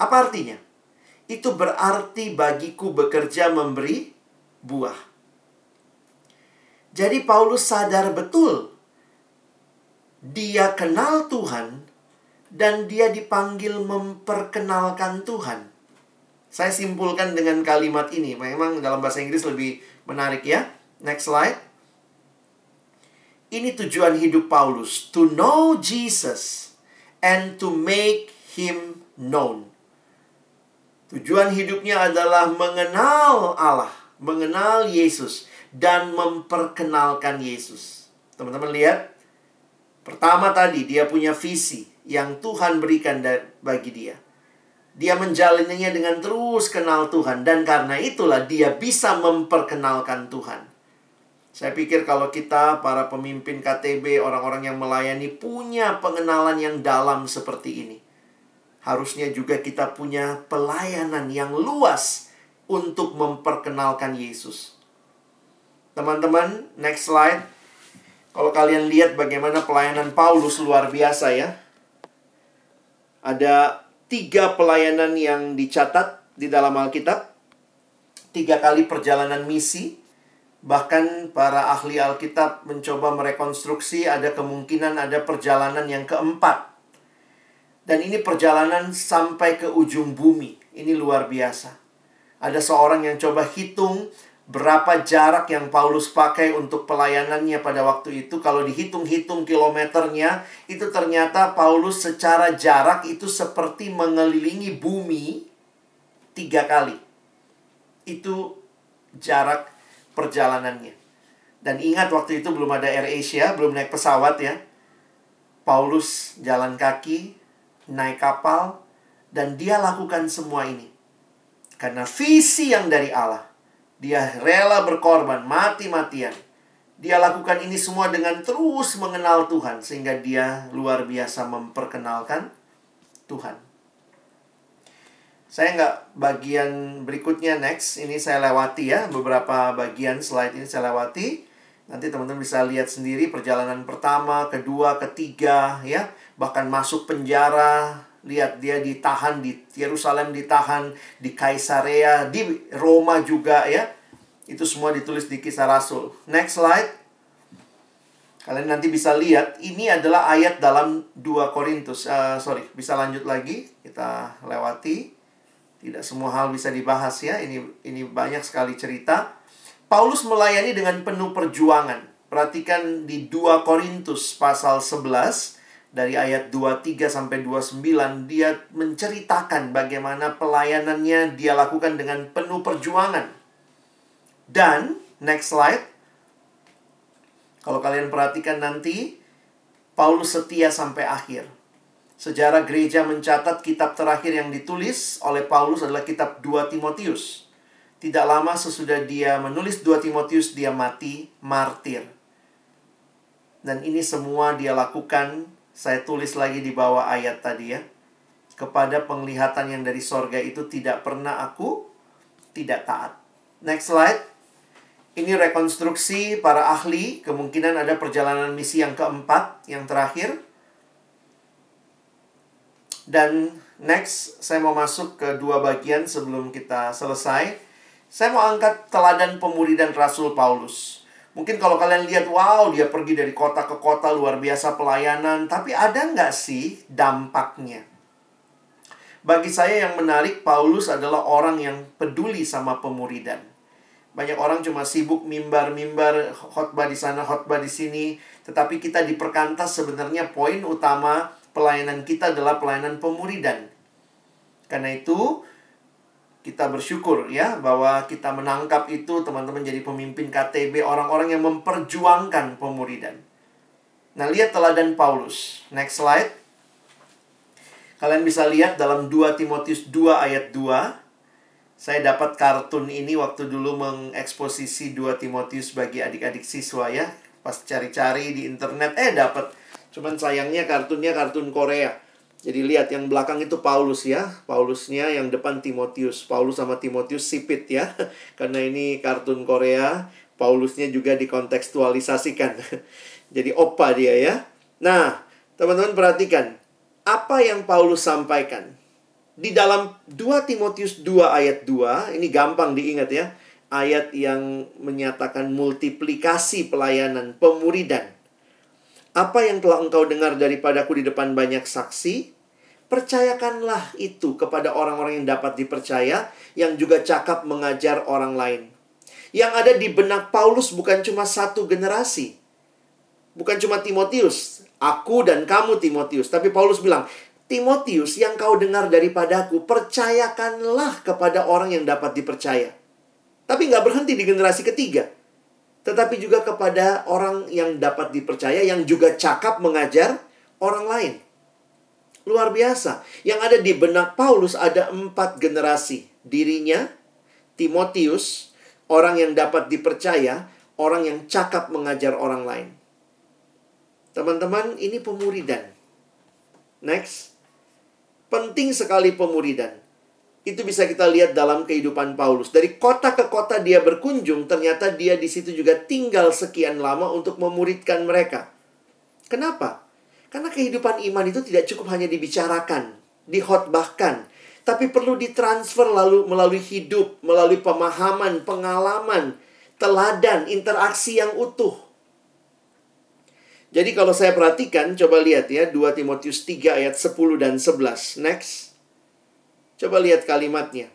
apa artinya? Itu berarti bagiku bekerja memberi buah. Jadi Paulus sadar betul dia kenal Tuhan dan dia dipanggil memperkenalkan Tuhan. Saya simpulkan dengan kalimat ini. Memang dalam bahasa Inggris lebih menarik ya. Next slide. Ini tujuan hidup Paulus, to know Jesus and to make him known. Tujuan hidupnya adalah mengenal Allah, mengenal Yesus dan memperkenalkan Yesus. Teman-teman lihat, pertama tadi dia punya visi yang Tuhan berikan bagi dia. Dia menjalaninya dengan terus kenal Tuhan dan karena itulah dia bisa memperkenalkan Tuhan. Saya pikir kalau kita, para pemimpin KTB, orang-orang yang melayani, punya pengenalan yang dalam seperti ini. Harusnya juga kita punya pelayanan yang luas untuk memperkenalkan Yesus. Teman-teman, next slide. Kalau kalian lihat bagaimana pelayanan Paulus luar biasa ya. Ada tiga pelayanan yang dicatat di dalam Alkitab. Tiga kali perjalanan misi Bahkan para ahli Alkitab mencoba merekonstruksi ada kemungkinan ada perjalanan yang keempat. Dan ini perjalanan sampai ke ujung bumi. Ini luar biasa. Ada seorang yang coba hitung berapa jarak yang Paulus pakai untuk pelayanannya pada waktu itu. Kalau dihitung-hitung kilometernya, itu ternyata Paulus secara jarak itu seperti mengelilingi bumi tiga kali. Itu jarak perjalanannya. Dan ingat waktu itu belum ada Air Asia, belum naik pesawat ya. Paulus jalan kaki, naik kapal, dan dia lakukan semua ini. Karena visi yang dari Allah. Dia rela berkorban, mati-matian. Dia lakukan ini semua dengan terus mengenal Tuhan. Sehingga dia luar biasa memperkenalkan Tuhan. Saya nggak bagian berikutnya next. Ini saya lewati ya. Beberapa bagian slide ini saya lewati. Nanti teman-teman bisa lihat sendiri perjalanan pertama, kedua, ketiga ya. Bahkan masuk penjara. Lihat dia ditahan di Yerusalem ditahan, di Kaisarea, di Roma juga ya. Itu semua ditulis di kisah Rasul. Next slide. Kalian nanti bisa lihat, ini adalah ayat dalam 2 Korintus. Uh, sorry, bisa lanjut lagi. Kita lewati. Tidak semua hal bisa dibahas ya. Ini ini banyak sekali cerita. Paulus melayani dengan penuh perjuangan. Perhatikan di 2 Korintus pasal 11 dari ayat 23 sampai 29 dia menceritakan bagaimana pelayanannya dia lakukan dengan penuh perjuangan. Dan next slide. Kalau kalian perhatikan nanti Paulus setia sampai akhir. Sejarah gereja mencatat kitab terakhir yang ditulis oleh Paulus adalah kitab 2 Timotius. Tidak lama sesudah dia menulis 2 Timotius, dia mati martir. Dan ini semua dia lakukan, saya tulis lagi di bawah ayat tadi ya. Kepada penglihatan yang dari sorga itu tidak pernah aku tidak taat. Next slide. Ini rekonstruksi para ahli, kemungkinan ada perjalanan misi yang keempat, yang terakhir. Dan next, saya mau masuk ke dua bagian sebelum kita selesai. Saya mau angkat teladan pemuridan Rasul Paulus. Mungkin kalau kalian lihat, wow, dia pergi dari kota ke kota, luar biasa pelayanan. Tapi ada nggak sih dampaknya? Bagi saya yang menarik, Paulus adalah orang yang peduli sama pemuridan. Banyak orang cuma sibuk mimbar-mimbar, khotbah di sana, khotbah di sini. Tetapi kita diperkantas sebenarnya poin utama pelayanan kita adalah pelayanan pemuridan. Karena itu kita bersyukur ya bahwa kita menangkap itu teman-teman jadi pemimpin KTB orang-orang yang memperjuangkan pemuridan. Nah, lihat teladan Paulus. Next slide. Kalian bisa lihat dalam 2 Timotius 2 ayat 2. Saya dapat kartun ini waktu dulu mengeksposisi 2 Timotius bagi adik-adik siswa ya. Pas cari-cari di internet, eh dapat Cuman sayangnya kartunnya kartun Korea. Jadi lihat yang belakang itu Paulus ya. Paulusnya yang depan Timotius. Paulus sama Timotius sipit ya. [LAUGHS] Karena ini kartun Korea. Paulusnya juga dikontekstualisasikan. [LAUGHS] Jadi opa dia ya. Nah, teman-teman perhatikan. Apa yang Paulus sampaikan? Di dalam 2 Timotius 2 ayat 2, ini gampang diingat ya. Ayat yang menyatakan multiplikasi pelayanan pemuridan. Apa yang telah engkau dengar daripadaku di depan banyak saksi, percayakanlah itu kepada orang-orang yang dapat dipercaya, yang juga cakap mengajar orang lain. Yang ada di benak Paulus bukan cuma satu generasi. Bukan cuma Timotius, aku dan kamu Timotius. Tapi Paulus bilang, Timotius yang kau dengar daripadaku, percayakanlah kepada orang yang dapat dipercaya. Tapi nggak berhenti di generasi ketiga tetapi juga kepada orang yang dapat dipercaya yang juga cakap mengajar orang lain. Luar biasa. Yang ada di benak Paulus ada empat generasi. Dirinya, Timotius, orang yang dapat dipercaya, orang yang cakap mengajar orang lain. Teman-teman, ini pemuridan. Next. Penting sekali pemuridan. Itu bisa kita lihat dalam kehidupan Paulus. Dari kota ke kota dia berkunjung, ternyata dia di situ juga tinggal sekian lama untuk memuridkan mereka. Kenapa? Karena kehidupan iman itu tidak cukup hanya dibicarakan, dihotbahkan, tapi perlu ditransfer lalu melalui hidup, melalui pemahaman, pengalaman, teladan, interaksi yang utuh. Jadi kalau saya perhatikan, coba lihat ya 2 Timotius 3 ayat 10 dan 11. Next. Coba lihat kalimatnya.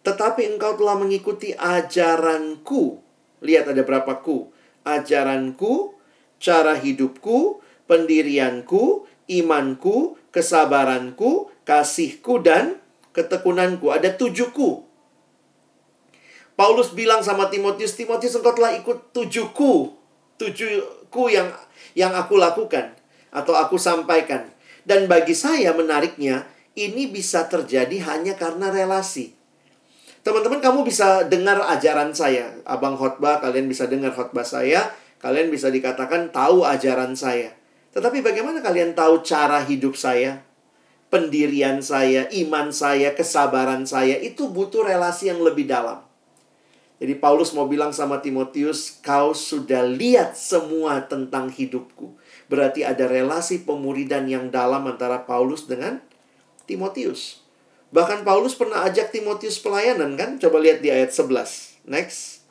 Tetapi engkau telah mengikuti ajaranku. Lihat ada berapa ku. Ajaranku, cara hidupku, pendirianku, imanku, kesabaranku, kasihku, dan ketekunanku. Ada tujuhku. Paulus bilang sama Timotius, Timotius engkau telah ikut tujuhku. Tujuhku yang yang aku lakukan atau aku sampaikan. Dan bagi saya menariknya, ini bisa terjadi hanya karena relasi. Teman-teman, kamu bisa dengar ajaran saya. Abang khotbah, kalian bisa dengar khotbah saya. Kalian bisa dikatakan tahu ajaran saya. Tetapi bagaimana kalian tahu cara hidup saya? Pendirian saya, iman saya, kesabaran saya. Itu butuh relasi yang lebih dalam. Jadi Paulus mau bilang sama Timotius, kau sudah lihat semua tentang hidupku. Berarti ada relasi pemuridan yang dalam antara Paulus dengan Timotius. Bahkan Paulus pernah ajak Timotius pelayanan kan? Coba lihat di ayat 11. Next.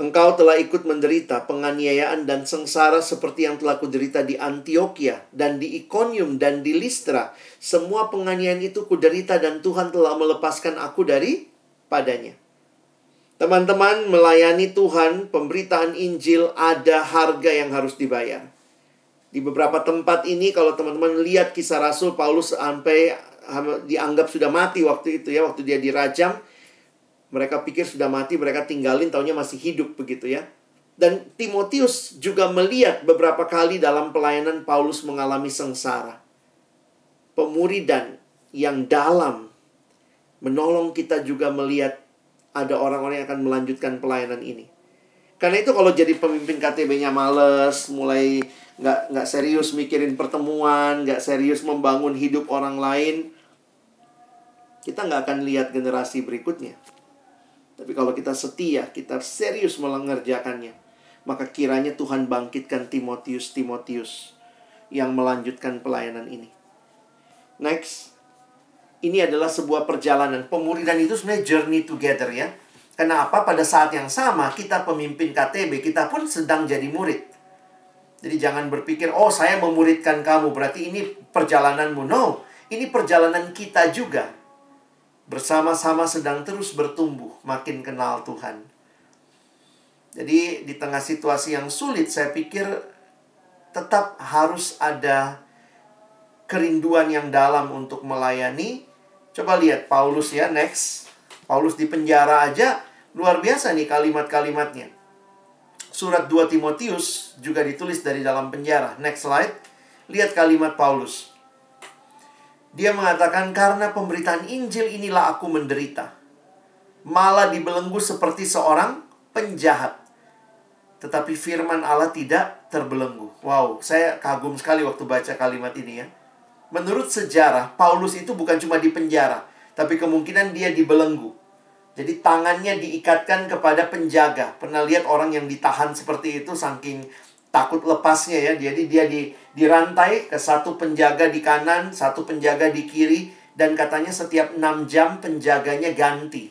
Engkau telah ikut menderita penganiayaan dan sengsara seperti yang telah kuderita di Antioquia dan di Iconium dan di Listra. Semua penganiayaan itu kuderita dan Tuhan telah melepaskan aku dari padanya. Teman-teman, melayani Tuhan, pemberitaan Injil ada harga yang harus dibayar. Di beberapa tempat ini kalau teman-teman lihat kisah Rasul Paulus sampai dianggap sudah mati waktu itu ya, waktu dia dirajam, mereka pikir sudah mati, mereka tinggalin taunya masih hidup begitu ya. Dan Timotius juga melihat beberapa kali dalam pelayanan Paulus mengalami sengsara. Pemuridan yang dalam menolong kita juga melihat ada orang-orang yang akan melanjutkan pelayanan ini. Karena itu kalau jadi pemimpin KTB-nya males, mulai nggak nggak serius mikirin pertemuan, nggak serius membangun hidup orang lain, kita nggak akan lihat generasi berikutnya. Tapi kalau kita setia, kita serius mengerjakannya, maka kiranya Tuhan bangkitkan Timotius Timotius yang melanjutkan pelayanan ini. Next, ini adalah sebuah perjalanan pemuridan itu sebenarnya journey together ya. Kenapa pada saat yang sama kita pemimpin KTB kita pun sedang jadi murid. Jadi jangan berpikir, oh saya memuridkan kamu, berarti ini perjalananmu. No, ini perjalanan kita juga. Bersama-sama sedang terus bertumbuh, makin kenal Tuhan. Jadi di tengah situasi yang sulit, saya pikir tetap harus ada kerinduan yang dalam untuk melayani. Coba lihat Paulus ya, next. Paulus di penjara aja, luar biasa nih kalimat-kalimatnya surat 2 Timotius juga ditulis dari dalam penjara. Next slide. Lihat kalimat Paulus. Dia mengatakan, karena pemberitaan Injil inilah aku menderita. Malah dibelenggu seperti seorang penjahat. Tetapi firman Allah tidak terbelenggu. Wow, saya kagum sekali waktu baca kalimat ini ya. Menurut sejarah, Paulus itu bukan cuma di penjara, tapi kemungkinan dia dibelenggu. Jadi tangannya diikatkan kepada penjaga. Pernah lihat orang yang ditahan seperti itu saking takut lepasnya ya. Jadi dia di dirantai ke satu penjaga di kanan, satu penjaga di kiri dan katanya setiap 6 jam penjaganya ganti.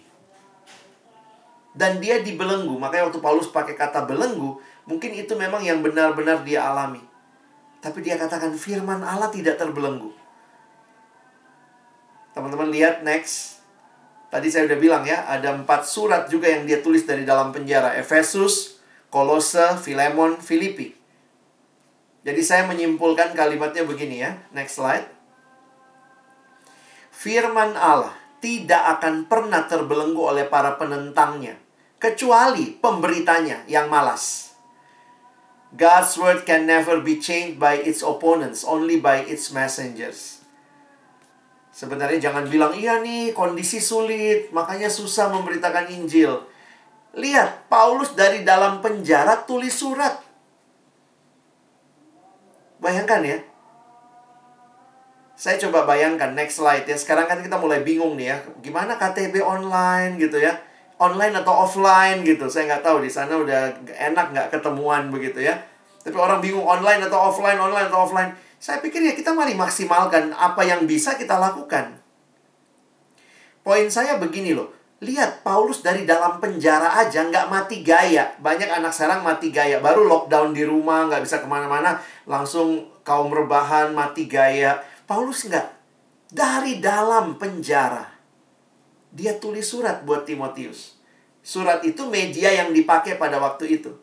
Dan dia dibelenggu. Makanya waktu Paulus pakai kata belenggu, mungkin itu memang yang benar-benar dia alami. Tapi dia katakan firman Allah tidak terbelenggu. Teman-teman lihat next. Tadi saya udah bilang ya, ada empat surat juga yang dia tulis dari dalam penjara. Efesus, Kolose, Filemon, Filipi. Jadi saya menyimpulkan kalimatnya begini ya. Next slide. Firman Allah tidak akan pernah terbelenggu oleh para penentangnya. Kecuali pemberitanya yang malas. God's word can never be changed by its opponents, only by its messengers. Sebenarnya jangan bilang, iya nih kondisi sulit, makanya susah memberitakan Injil. Lihat, Paulus dari dalam penjara tulis surat. Bayangkan ya. Saya coba bayangkan, next slide ya. Sekarang kan kita mulai bingung nih ya. Gimana KTB online gitu ya online atau offline gitu. Saya nggak tahu di sana udah enak nggak ketemuan begitu ya. Tapi orang bingung online atau offline, online atau offline. Saya pikir ya kita mari maksimalkan apa yang bisa kita lakukan. Poin saya begini loh. Lihat, Paulus dari dalam penjara aja nggak mati gaya. Banyak anak sekarang mati gaya. Baru lockdown di rumah, nggak bisa ke mana-mana. Langsung kaum rebahan, mati gaya. Paulus nggak. Dari dalam penjara dia tulis surat buat Timotius. Surat itu media yang dipakai pada waktu itu.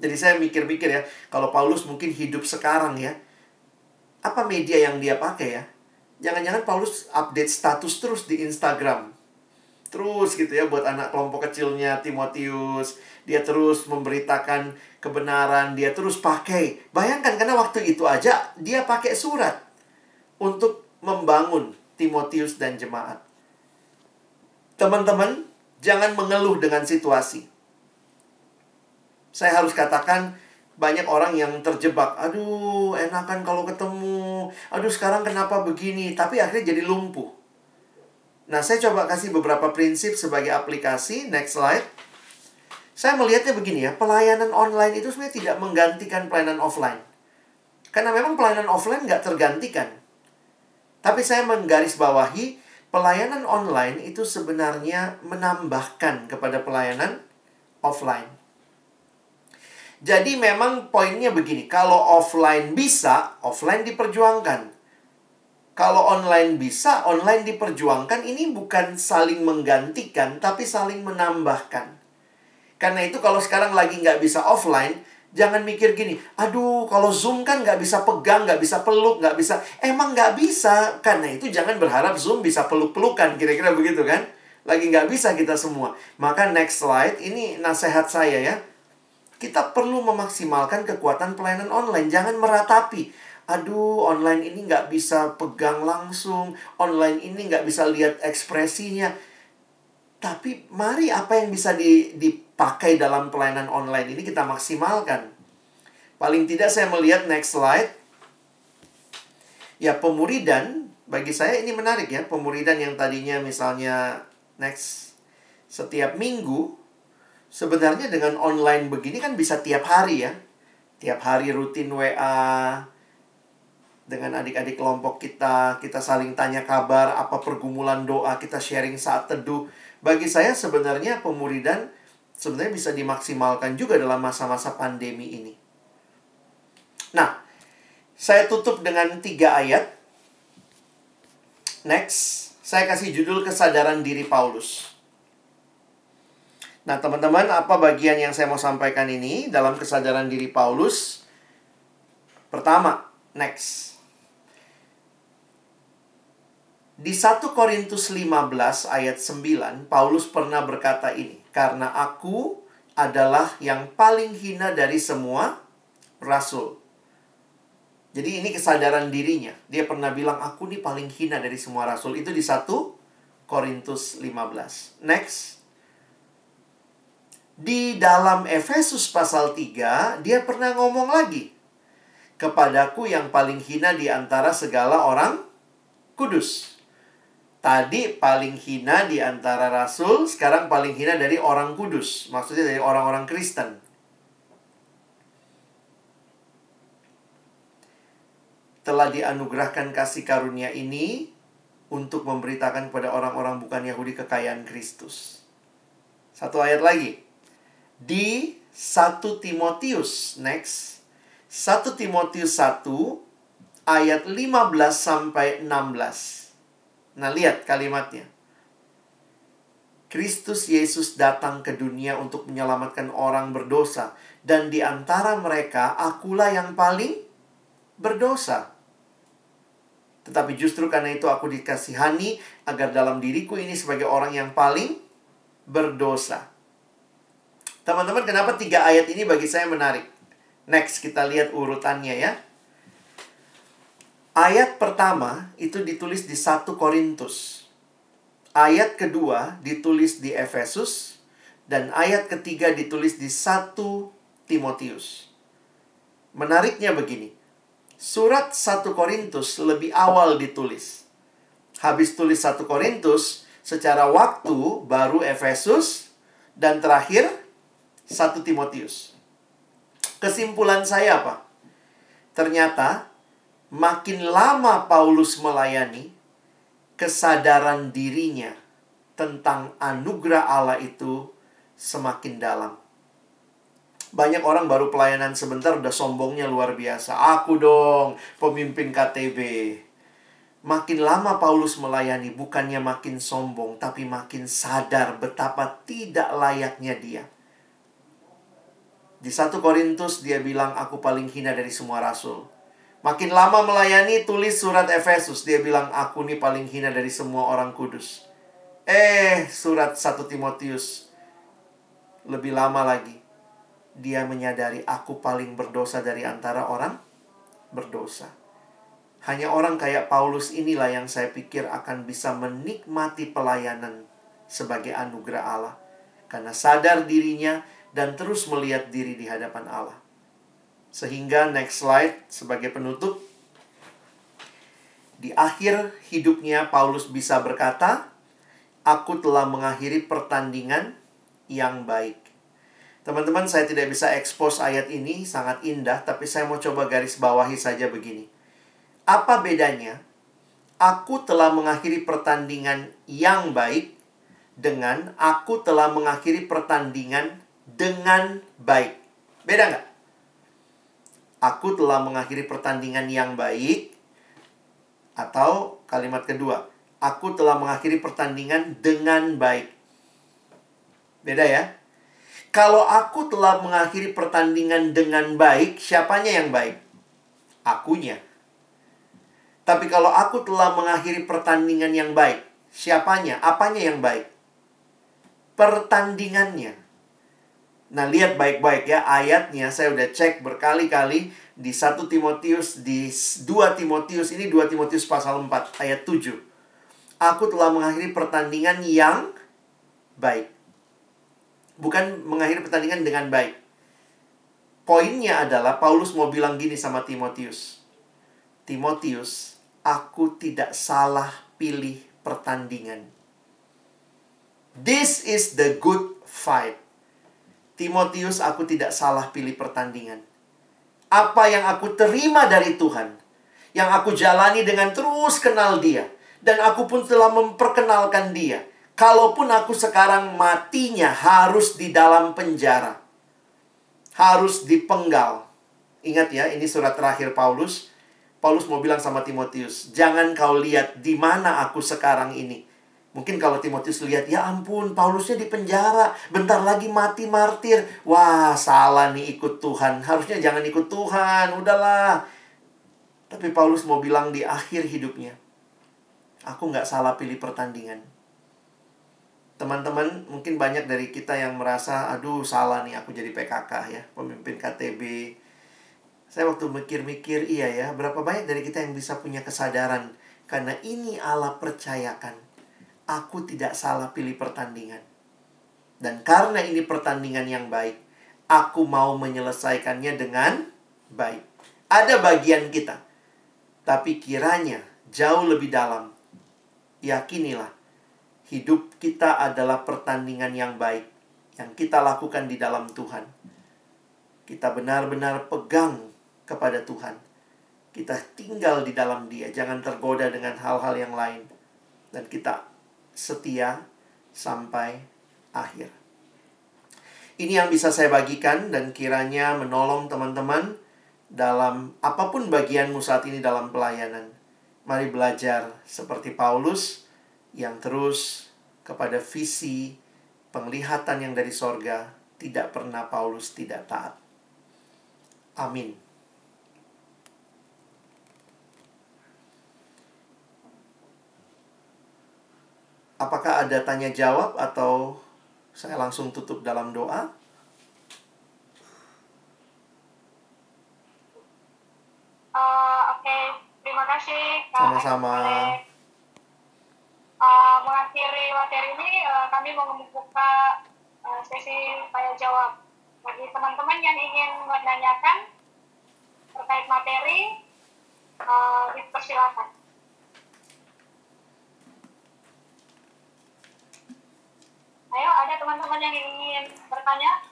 Jadi saya mikir-mikir ya, kalau Paulus mungkin hidup sekarang ya, apa media yang dia pakai ya? Jangan-jangan Paulus update status terus di Instagram. Terus gitu ya buat anak kelompok kecilnya Timotius. Dia terus memberitakan kebenaran, dia terus pakai. Bayangkan karena waktu itu aja dia pakai surat untuk membangun Timotius dan jemaat. Teman-teman, jangan mengeluh dengan situasi. Saya harus katakan, banyak orang yang terjebak. Aduh, enakan kalau ketemu. Aduh, sekarang kenapa begini? Tapi akhirnya jadi lumpuh. Nah, saya coba kasih beberapa prinsip sebagai aplikasi. Next slide. Saya melihatnya begini ya, pelayanan online itu sebenarnya tidak menggantikan pelayanan offline. Karena memang pelayanan offline nggak tergantikan. Tapi saya menggarisbawahi pelayanan online itu sebenarnya menambahkan kepada pelayanan offline. Jadi memang poinnya begini, kalau offline bisa, offline diperjuangkan. Kalau online bisa, online diperjuangkan. Ini bukan saling menggantikan, tapi saling menambahkan. Karena itu kalau sekarang lagi nggak bisa offline, Jangan mikir gini, aduh kalau Zoom kan nggak bisa pegang, nggak bisa peluk, nggak bisa. Emang nggak bisa. Karena itu jangan berharap Zoom bisa peluk-pelukan, kira-kira begitu kan. Lagi nggak bisa kita semua. Maka next slide, ini nasihat saya ya. Kita perlu memaksimalkan kekuatan pelayanan online. Jangan meratapi. Aduh, online ini nggak bisa pegang langsung. Online ini nggak bisa lihat ekspresinya. Tapi mari apa yang bisa di, di pakai dalam pelayanan online ini kita maksimalkan. Paling tidak saya melihat next slide. Ya, pemuridan bagi saya ini menarik ya. Pemuridan yang tadinya misalnya next setiap minggu sebenarnya dengan online begini kan bisa tiap hari ya. Tiap hari rutin WA dengan adik-adik kelompok kita, kita saling tanya kabar, apa pergumulan doa, kita sharing saat teduh. Bagi saya sebenarnya pemuridan sebenarnya bisa dimaksimalkan juga dalam masa-masa pandemi ini. Nah, saya tutup dengan tiga ayat. Next, saya kasih judul kesadaran diri Paulus. Nah, teman-teman, apa bagian yang saya mau sampaikan ini dalam kesadaran diri Paulus? Pertama, next. Di 1 Korintus 15 ayat 9, Paulus pernah berkata ini karena aku adalah yang paling hina dari semua rasul. Jadi ini kesadaran dirinya. Dia pernah bilang, aku nih paling hina dari semua rasul. Itu di 1 Korintus 15. Next. Di dalam Efesus pasal 3, dia pernah ngomong lagi. Kepadaku yang paling hina di antara segala orang kudus. Tadi paling hina di antara rasul, sekarang paling hina dari orang kudus. Maksudnya dari orang-orang Kristen. Telah dianugerahkan kasih karunia ini untuk memberitakan kepada orang-orang bukan Yahudi kekayaan Kristus. Satu ayat lagi. Di 1 Timotius, next. 1 Timotius 1 ayat 15 sampai 16. Nah, lihat kalimatnya. Kristus Yesus datang ke dunia untuk menyelamatkan orang berdosa. Dan di antara mereka, akulah yang paling berdosa. Tetapi justru karena itu aku dikasihani agar dalam diriku ini sebagai orang yang paling berdosa. Teman-teman, kenapa tiga ayat ini bagi saya menarik? Next, kita lihat urutannya ya. Ayat pertama itu ditulis di 1 Korintus. Ayat kedua ditulis di Efesus. Dan ayat ketiga ditulis di 1 Timotius. Menariknya begini. Surat 1 Korintus lebih awal ditulis. Habis tulis 1 Korintus, secara waktu baru Efesus, dan terakhir 1 Timotius. Kesimpulan saya apa? Ternyata makin lama Paulus melayani, kesadaran dirinya tentang anugerah Allah itu semakin dalam. Banyak orang baru pelayanan sebentar udah sombongnya luar biasa. Aku dong pemimpin KTB. Makin lama Paulus melayani bukannya makin sombong tapi makin sadar betapa tidak layaknya dia. Di 1 Korintus dia bilang aku paling hina dari semua rasul. Makin lama melayani, tulis surat Efesus. Dia bilang, aku nih paling hina dari semua orang kudus. Eh, surat 1 Timotius. Lebih lama lagi. Dia menyadari aku paling berdosa dari antara orang berdosa. Hanya orang kayak Paulus inilah yang saya pikir akan bisa menikmati pelayanan sebagai anugerah Allah. Karena sadar dirinya dan terus melihat diri di hadapan Allah. Sehingga next slide sebagai penutup. Di akhir hidupnya Paulus bisa berkata, Aku telah mengakhiri pertandingan yang baik. Teman-teman, saya tidak bisa expose ayat ini, sangat indah, tapi saya mau coba garis bawahi saja begini. Apa bedanya? Aku telah mengakhiri pertandingan yang baik dengan aku telah mengakhiri pertandingan dengan baik. Beda nggak? Aku telah mengakhiri pertandingan yang baik. Atau kalimat kedua, aku telah mengakhiri pertandingan dengan baik. Beda ya? Kalau aku telah mengakhiri pertandingan dengan baik, siapanya yang baik? Akunya. Tapi kalau aku telah mengakhiri pertandingan yang baik, siapanya? Apanya yang baik? Pertandingannya. Nah, lihat baik-baik ya ayatnya. Saya udah cek berkali-kali di 1 Timotius, di 2 Timotius. Ini 2 Timotius pasal 4 ayat 7. Aku telah mengakhiri pertandingan yang baik. Bukan mengakhiri pertandingan dengan baik. Poinnya adalah Paulus mau bilang gini sama Timotius. Timotius, aku tidak salah pilih pertandingan. This is the good fight. Timotius, aku tidak salah pilih pertandingan. Apa yang aku terima dari Tuhan, yang aku jalani dengan terus kenal Dia, dan aku pun telah memperkenalkan Dia. Kalaupun aku sekarang matinya harus di dalam penjara, harus dipenggal. Ingat ya, ini surat terakhir Paulus. Paulus mau bilang sama Timotius, "Jangan kau lihat di mana aku sekarang ini." Mungkin kalau Timotius lihat, ya ampun, Paulusnya di penjara, bentar lagi mati martir. Wah, salah nih ikut Tuhan. Harusnya jangan ikut Tuhan, udahlah. Tapi Paulus mau bilang di akhir hidupnya, aku nggak salah pilih pertandingan. Teman-teman, mungkin banyak dari kita yang merasa, aduh salah nih aku jadi PKK ya, pemimpin KTB. Saya waktu mikir-mikir, iya ya, berapa banyak dari kita yang bisa punya kesadaran. Karena ini Allah percayakan aku tidak salah pilih pertandingan. Dan karena ini pertandingan yang baik, aku mau menyelesaikannya dengan baik. Ada bagian kita. Tapi kiranya jauh lebih dalam. Yakinilah, hidup kita adalah pertandingan yang baik yang kita lakukan di dalam Tuhan. Kita benar-benar pegang kepada Tuhan. Kita tinggal di dalam Dia, jangan tergoda dengan hal-hal yang lain. Dan kita setia sampai akhir. Ini yang bisa saya bagikan dan kiranya menolong teman-teman dalam apa pun bagianmu saat ini dalam pelayanan. Mari belajar seperti Paulus yang terus kepada visi penglihatan yang dari sorga, tidak pernah Paulus tidak taat. Amin. Apakah ada tanya jawab atau saya langsung tutup dalam doa? Uh, Oke, okay. terima kasih. Sama-sama. Uh, mengakhiri materi ini, uh, kami mau membuka uh, sesi tanya jawab. Bagi teman-teman yang ingin menanyakan terkait materi, uh, dipersilakan. Ayo, ada teman-teman yang ingin bertanya?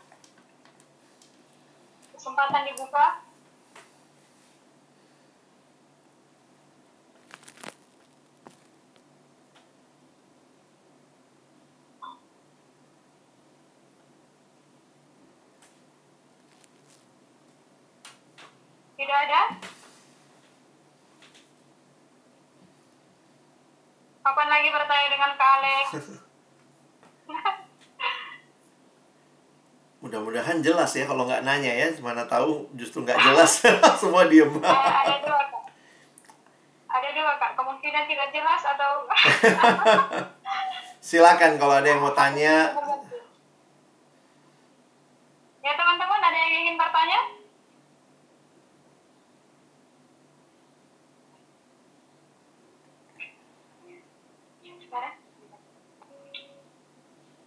Kesempatan dibuka. Tidak ada? Kapan lagi bertanya dengan Kak Alex? [LAUGHS] Mudah-mudahan jelas ya kalau nggak nanya ya. Mana tahu justru nggak jelas. [LAUGHS] Semua diem. Eh, ada dua kak. Ada dua kak. Kemungkinan tidak jelas atau [LAUGHS] Silakan kalau ada yang mau tanya. Ya teman-teman ada yang ingin bertanya?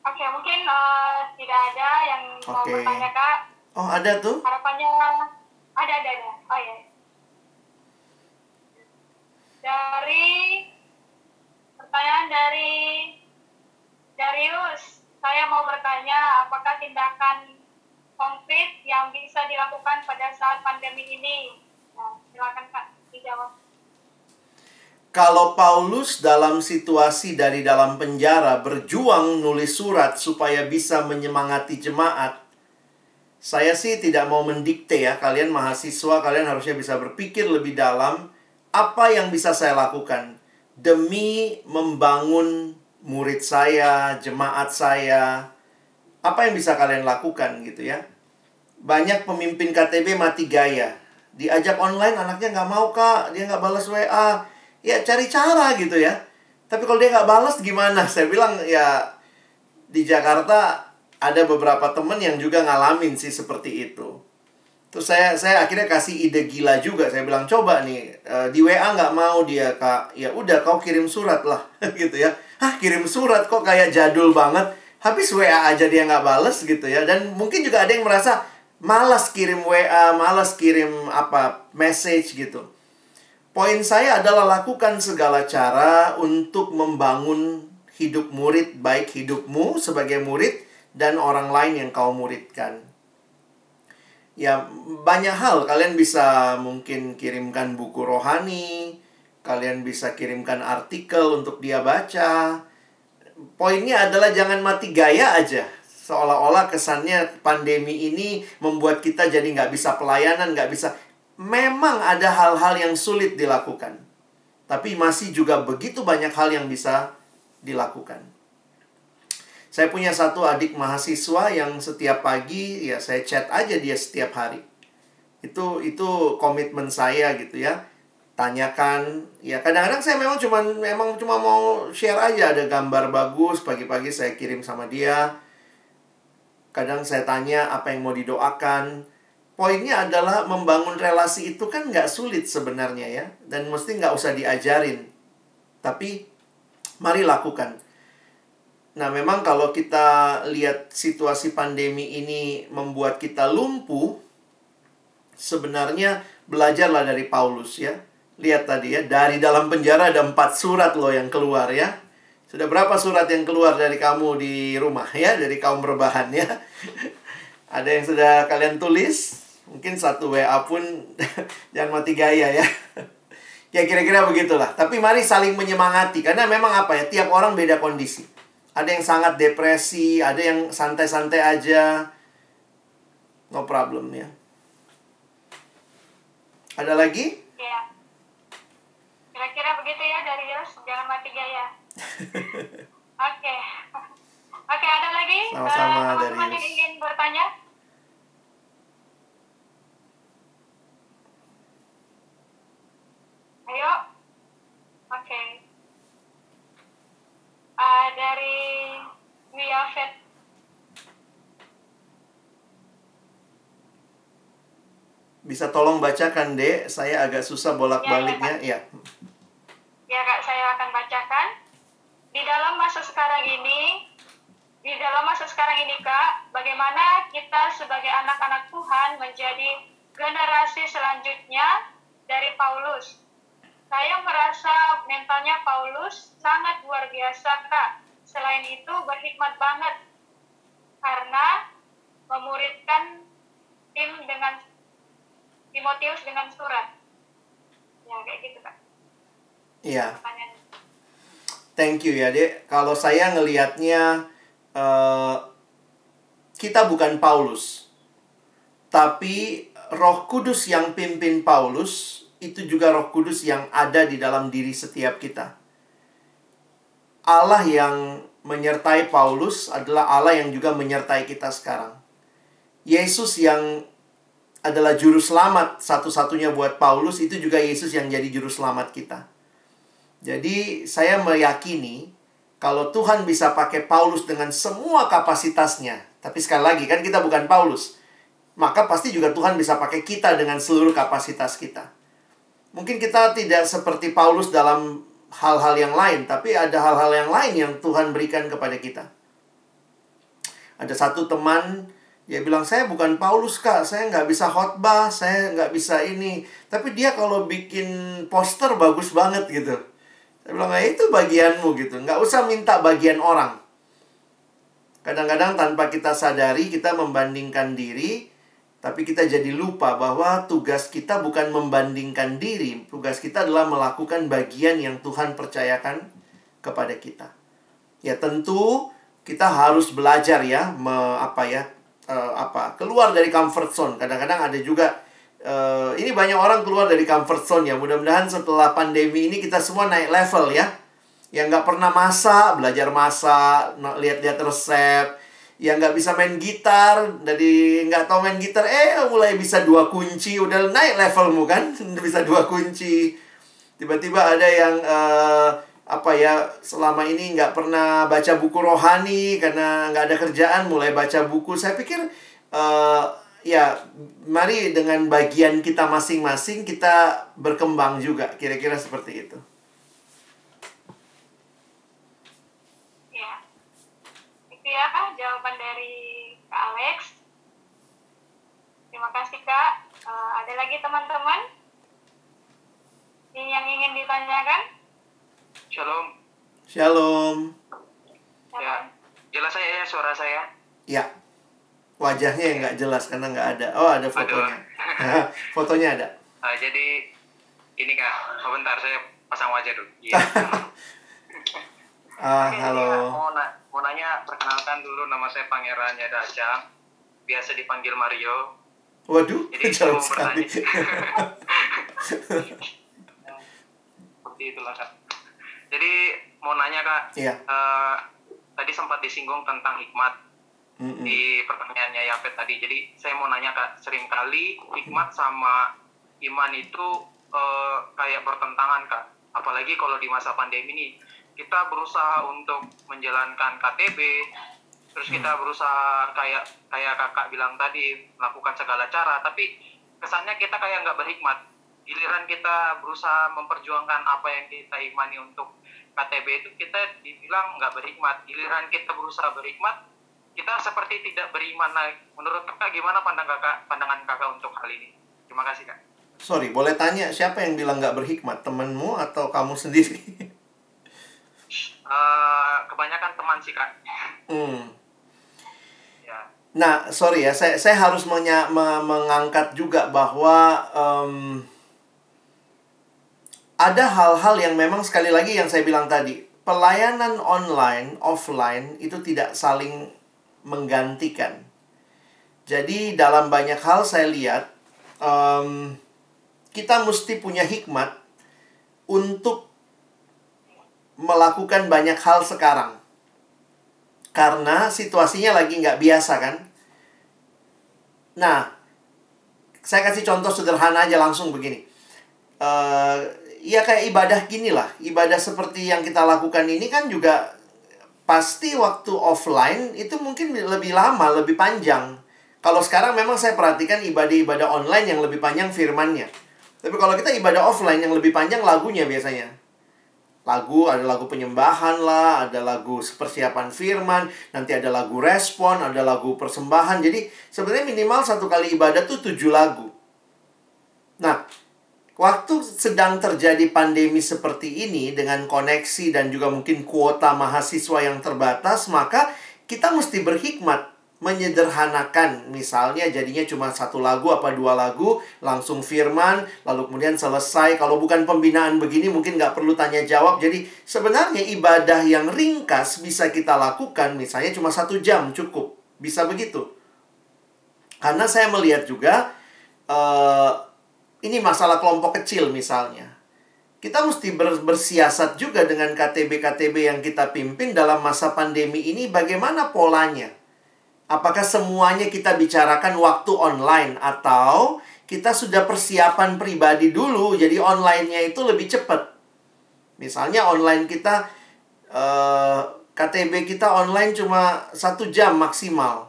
Oke, mungkin uh, tidak ada yang mau Oke. bertanya kak. Oh ada tuh. Harapannya ada ada ada. Oh ya. Dari pertanyaan dari Darius, saya mau bertanya apakah tindakan konkret yang bisa dilakukan pada saat pandemi ini? Nah, silakan kak dijawab. Kalau Paulus dalam situasi dari dalam penjara berjuang nulis surat supaya bisa menyemangati jemaat, saya sih tidak mau mendikte ya. Kalian mahasiswa, kalian harusnya bisa berpikir lebih dalam apa yang bisa saya lakukan demi membangun murid saya, jemaat saya. Apa yang bisa kalian lakukan gitu ya? Banyak pemimpin KTB mati gaya. Diajak online anaknya nggak mau kak, dia nggak balas WA ya cari cara gitu ya. Tapi kalau dia nggak balas gimana? [LAUGHS] Saya bilang ya di Jakarta ada beberapa temen yang juga ngalamin sih seperti itu. Terus saya saya akhirnya kasih ide gila juga. Saya bilang coba nih eh, di WA nggak mau dia kak. Ya udah kau kirim surat lah [LAUGHS] gitu ya. Hah kirim surat kok kayak jadul banget. Habis WA aja dia nggak bales gitu ya. Dan mungkin juga ada yang merasa malas kirim WA, malas kirim apa message gitu. Poin saya adalah lakukan segala cara untuk membangun hidup murid, baik hidupmu sebagai murid dan orang lain yang kau muridkan. Ya, banyak hal kalian bisa mungkin kirimkan buku rohani, kalian bisa kirimkan artikel untuk dia baca. Poinnya adalah jangan mati gaya aja. Seolah-olah kesannya pandemi ini membuat kita jadi nggak bisa pelayanan, nggak bisa memang ada hal-hal yang sulit dilakukan. Tapi masih juga begitu banyak hal yang bisa dilakukan. Saya punya satu adik mahasiswa yang setiap pagi ya saya chat aja dia setiap hari. Itu itu komitmen saya gitu ya. Tanyakan ya kadang-kadang saya memang cuma memang cuma mau share aja ada gambar bagus pagi-pagi saya kirim sama dia. Kadang saya tanya apa yang mau didoakan poinnya adalah membangun relasi itu kan nggak sulit sebenarnya ya dan mesti nggak usah diajarin tapi mari lakukan Nah, memang kalau kita lihat situasi pandemi ini membuat kita lumpuh, sebenarnya belajarlah dari Paulus ya. Lihat tadi ya, dari dalam penjara ada empat surat loh yang keluar ya. Sudah berapa surat yang keluar dari kamu di rumah ya, dari kaum berbahan ya. [LAUGHS] ada yang sudah kalian tulis, mungkin satu WA pun [LAUGHS] jangan mati gaya ya. [LAUGHS] ya kira-kira begitulah. Tapi mari saling menyemangati karena memang apa ya, tiap orang beda kondisi. Ada yang sangat depresi, ada yang santai-santai aja. No problem ya. Ada lagi? Ya. Kira-kira begitu ya dari Yos, jangan mati gaya. [LAUGHS] Oke. Oke, ada lagi? Sama-sama, Eh, teman-teman Darius. yang ingin bertanya? Ayo. Oke. Ah, dari Wiafet Bisa tolong bacakan, Dek. Saya agak susah bolak-baliknya. Ya. Ya kak, saya akan bacakan. Di dalam masa sekarang ini, di dalam masa sekarang ini kak, bagaimana kita sebagai anak-anak Tuhan menjadi generasi selanjutnya dari Paulus. Saya merasa mentalnya Paulus sangat luar biasa kak. Selain itu berhikmat banget karena memuridkan tim dengan Timotius dengan surat. Ya kayak gitu kak. Iya. Thank you ya, Dek. Kalau saya ngelihatnya eh, kita bukan Paulus. Tapi Roh Kudus yang pimpin Paulus itu juga Roh Kudus yang ada di dalam diri setiap kita. Allah yang menyertai Paulus adalah Allah yang juga menyertai kita sekarang. Yesus yang adalah juru selamat satu-satunya buat Paulus itu juga Yesus yang jadi juru selamat kita. Jadi saya meyakini kalau Tuhan bisa pakai Paulus dengan semua kapasitasnya, tapi sekali lagi kan kita bukan Paulus, maka pasti juga Tuhan bisa pakai kita dengan seluruh kapasitas kita. Mungkin kita tidak seperti Paulus dalam hal-hal yang lain, tapi ada hal-hal yang lain yang Tuhan berikan kepada kita. Ada satu teman dia bilang saya bukan Paulus kak, saya nggak bisa khotbah, saya nggak bisa ini. Tapi dia kalau bikin poster bagus banget gitu. Saya bilang, ya itu bagianmu gitu. Nggak usah minta bagian orang. Kadang-kadang tanpa kita sadari, kita membandingkan diri. Tapi kita jadi lupa bahwa tugas kita bukan membandingkan diri. Tugas kita adalah melakukan bagian yang Tuhan percayakan kepada kita. Ya tentu kita harus belajar ya, me, apa ya, eh, apa keluar dari comfort zone. Kadang-kadang ada juga eh, ini banyak orang keluar dari comfort zone ya. Mudah-mudahan setelah pandemi ini kita semua naik level ya. Yang nggak pernah masak, belajar masak, lihat-lihat resep. Yang nggak bisa main gitar, dari nggak tahu main gitar, eh mulai bisa dua kunci, udah naik levelmu kan, [LAUGHS] bisa dua kunci. Tiba-tiba ada yang eh, apa ya selama ini nggak pernah baca buku rohani karena nggak ada kerjaan, mulai baca buku. Saya pikir eh, ya mari dengan bagian kita masing-masing kita berkembang juga, kira-kira seperti itu. Ya. Itu ya jawaban Terima kasih Kak. Eh, ada lagi teman-teman ini yang ingin ditanyakan? Shalom. Shalom. Ya, jelas saya ya suara saya. Ya. Wajahnya yang nggak jelas karena nggak ada. Oh, ada fotonya. [LAUGHS] fotonya ada. Ah, jadi ini kak, oh, bentar saya pasang wajah dulu. Iya. [LAUGHS] Ah, Oke, halo. jadi, Mau, mau nanya, perkenalkan dulu nama saya Pangeran Yadaca, biasa dipanggil Mario. Waduh, Jadi jauh mau sekali. [LAUGHS] Seperti itulah kak. Jadi mau nanya kak, Iya. eh, tadi sempat disinggung tentang hikmat Mm-mm. di pertanyaannya Yafet tadi. Jadi saya mau nanya kak, sering kali hikmat sama iman itu eh, kayak bertentangan kak. Apalagi kalau di masa pandemi ini kita berusaha untuk menjalankan KTB, terus kita berusaha kayak kayak kakak bilang tadi melakukan segala cara, tapi kesannya kita kayak nggak berhikmat. Giliran kita berusaha memperjuangkan apa yang kita imani untuk KTB itu kita dibilang nggak berhikmat. Giliran kita berusaha berhikmat, kita seperti tidak beriman lagi. Menurut kakak gimana pandang kakak, pandangan kakak untuk hal ini? Terima kasih kak. Sorry, boleh tanya siapa yang bilang nggak berhikmat? Temenmu atau kamu sendiri? [LAUGHS] Uh, kebanyakan teman sih kak. hmm. Ya. Nah, sorry ya, saya, saya harus menya, me- mengangkat juga bahwa em, ada hal-hal yang memang sekali lagi yang saya bilang tadi, pelayanan online, offline itu tidak saling menggantikan. Jadi dalam banyak hal saya lihat em, kita mesti punya hikmat untuk melakukan banyak hal sekarang. Karena situasinya lagi nggak biasa kan. Nah, saya kasih contoh sederhana aja langsung begini. Eh, ya kayak ibadah gini lah. Ibadah seperti yang kita lakukan ini kan juga pasti waktu offline itu mungkin lebih lama, lebih panjang. Kalau sekarang memang saya perhatikan ibadah-ibadah online yang lebih panjang firmannya. Tapi kalau kita ibadah offline yang lebih panjang lagunya biasanya lagu ada lagu penyembahan lah ada lagu persiapan firman nanti ada lagu respon ada lagu persembahan. Jadi sebenarnya minimal satu kali ibadah tuh tujuh lagu. Nah waktu sedang terjadi pandemi seperti ini dengan koneksi dan juga mungkin kuota mahasiswa yang terbatas maka kita mesti berhikmat menyederhanakan. Misalnya jadinya cuma satu lagu apa dua lagu langsung firman lalu kemudian selesai. Kalau bukan pembinaan begini mungkin nggak perlu tanya jawab. Jadi sebenarnya ibadah yang ringkas bisa kita lakukan misalnya cuma satu jam cukup. Bisa begitu. Karena saya melihat juga uh, ini masalah kelompok kecil misalnya. Kita mesti ber- bersiasat juga dengan KTB-KTB yang kita pimpin dalam masa pandemi ini bagaimana polanya Apakah semuanya kita bicarakan waktu online atau kita sudah persiapan pribadi dulu, jadi online-nya itu lebih cepat. Misalnya online kita, uh, KTB kita online cuma satu jam maksimal.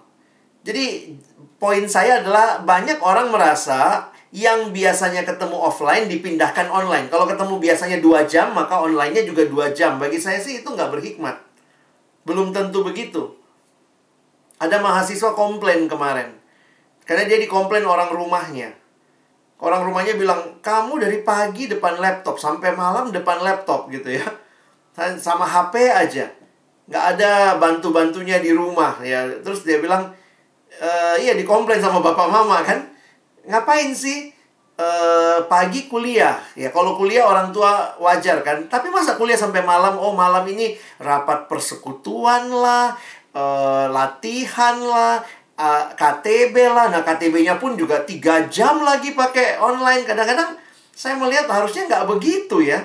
Jadi poin saya adalah banyak orang merasa yang biasanya ketemu offline dipindahkan online. Kalau ketemu biasanya dua jam, maka online-nya juga dua jam. Bagi saya sih itu nggak berhikmat. Belum tentu begitu. Ada mahasiswa komplain kemarin. Karena dia dikomplain orang rumahnya. Orang rumahnya bilang, kamu dari pagi depan laptop sampai malam depan laptop gitu ya. Sama HP aja. Nggak ada bantu-bantunya di rumah ya. Terus dia bilang, e, iya dikomplain sama bapak mama kan. Ngapain sih? E, pagi kuliah. Ya kalau kuliah orang tua wajar kan. Tapi masa kuliah sampai malam? Oh malam ini rapat persekutuan lah uh, latihan lah, uh, KTB lah. Nah, KTB-nya pun juga tiga jam lagi pakai online. Kadang-kadang saya melihat harusnya nggak begitu ya.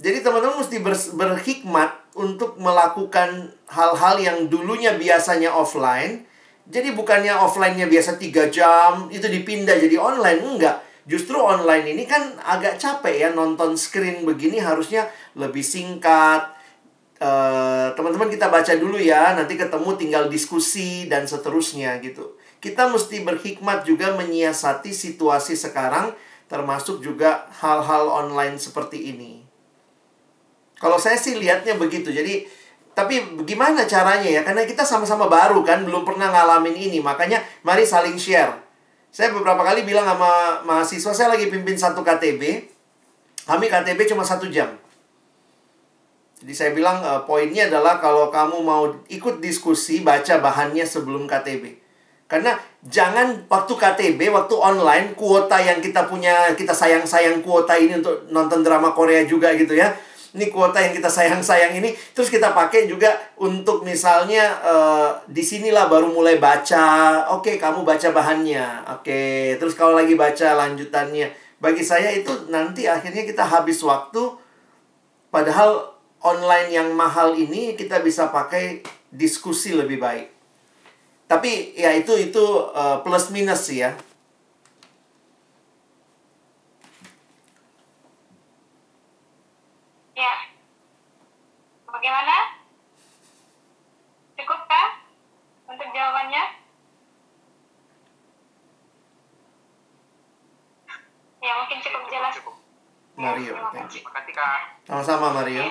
Jadi teman-teman mesti ber berhikmat untuk melakukan hal-hal yang dulunya biasanya offline. Jadi bukannya offline-nya biasa tiga jam, itu dipindah jadi online. Enggak. Justru online ini kan agak capek ya nonton screen begini harusnya lebih singkat, teman-teman uh, kita baca dulu ya, nanti ketemu tinggal diskusi dan seterusnya gitu. Kita mesti berhikmat juga menyiasati situasi sekarang, termasuk juga hal-hal online seperti ini. Kalau saya sih lihatnya begitu, jadi tapi gimana caranya ya? Karena kita sama-sama baru kan, belum pernah ngalamin ini, makanya mari saling share. Saya beberapa kali bilang sama mahasiswa, saya lagi pimpin satu KTB, kami KTB cuma satu jam jadi saya bilang uh, poinnya adalah kalau kamu mau ikut diskusi, baca bahannya sebelum KTB. Karena jangan waktu KTB, waktu online, kuota yang kita punya, kita sayang-sayang kuota ini untuk nonton drama Korea juga gitu ya. Ini kuota yang kita sayang-sayang ini, terus kita pakai juga untuk misalnya uh, di sinilah baru mulai baca. Oke, okay, kamu baca bahannya. Oke, okay. terus kalau lagi baca lanjutannya. Bagi saya itu nanti akhirnya kita habis waktu, padahal online yang mahal ini kita bisa pakai diskusi lebih baik. Tapi ya itu itu uh, plus minus sih ya. Ya. Bagaimana? Cukupkah untuk jawabannya? Ya, mungkin cukup jelas. Mario. terima Thank you. Terima kasih kak. Sama-sama Mario.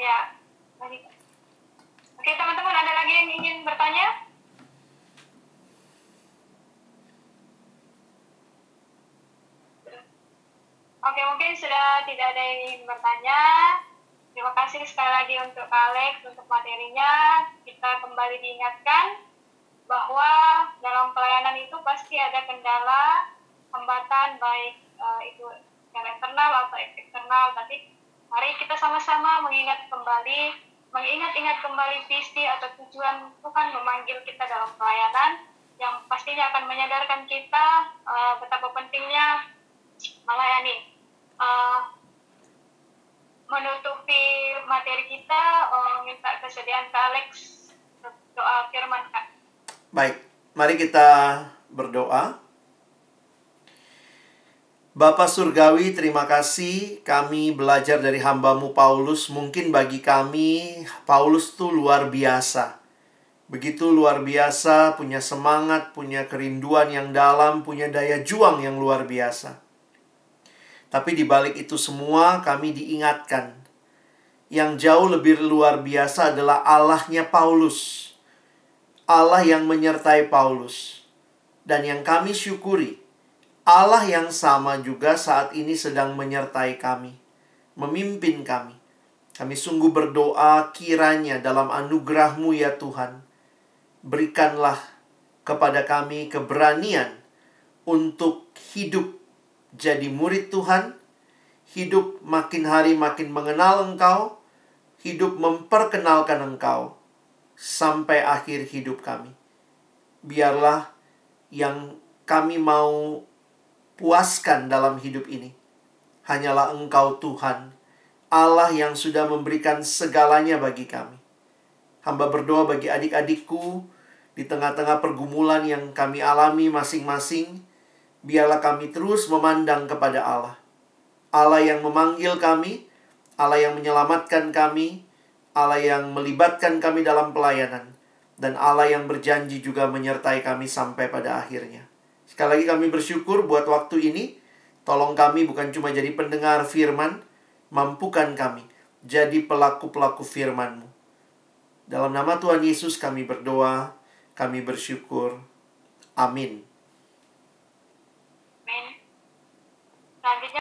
Ya, baik. Oke, teman-teman ada lagi yang ingin bertanya? Oke, mungkin sudah tidak ada yang ingin bertanya. Terima kasih sekali lagi untuk Alex untuk materinya. Kita kembali diingatkan bahwa dalam pelayanan itu pasti ada kendala, hambatan baik eh, itu internal atau eksternal. Tapi mari kita sama-sama mengingat kembali, mengingat-ingat kembali visi atau tujuan Tuhan memanggil kita dalam pelayanan yang pastinya akan menyadarkan kita eh, betapa pentingnya melayani. Eh, menutupi materi kita, eh, minta kesediaan Kak Alex doa firman Kak. Baik, mari kita berdoa. Bapak Surgawi, terima kasih kami belajar dari hambamu Paulus. Mungkin bagi kami, Paulus tuh luar biasa. Begitu luar biasa, punya semangat, punya kerinduan yang dalam, punya daya juang yang luar biasa. Tapi di balik itu semua, kami diingatkan. Yang jauh lebih luar biasa adalah Allahnya Paulus. Allah yang menyertai Paulus. Dan yang kami syukuri, Allah yang sama juga saat ini sedang menyertai kami, memimpin kami. Kami sungguh berdoa kiranya dalam anugerahmu ya Tuhan, berikanlah kepada kami keberanian untuk hidup jadi murid Tuhan, hidup makin hari makin mengenal Engkau, hidup memperkenalkan Engkau sampai akhir hidup kami. Biarlah yang kami mau puaskan dalam hidup ini hanyalah Engkau Tuhan, Allah yang sudah memberikan segalanya bagi kami. Hamba berdoa bagi adik-adikku di tengah-tengah pergumulan yang kami alami masing-masing. Biarlah kami terus memandang kepada Allah. Allah yang memanggil kami, Allah yang menyelamatkan kami, Allah yang melibatkan kami dalam pelayanan, dan Allah yang berjanji juga menyertai kami sampai pada akhirnya. Sekali lagi kami bersyukur buat waktu ini. Tolong kami bukan cuma jadi pendengar firman, mampukan kami jadi pelaku-pelaku firman-Mu. Dalam nama Tuhan Yesus kami berdoa, kami bersyukur. Amin.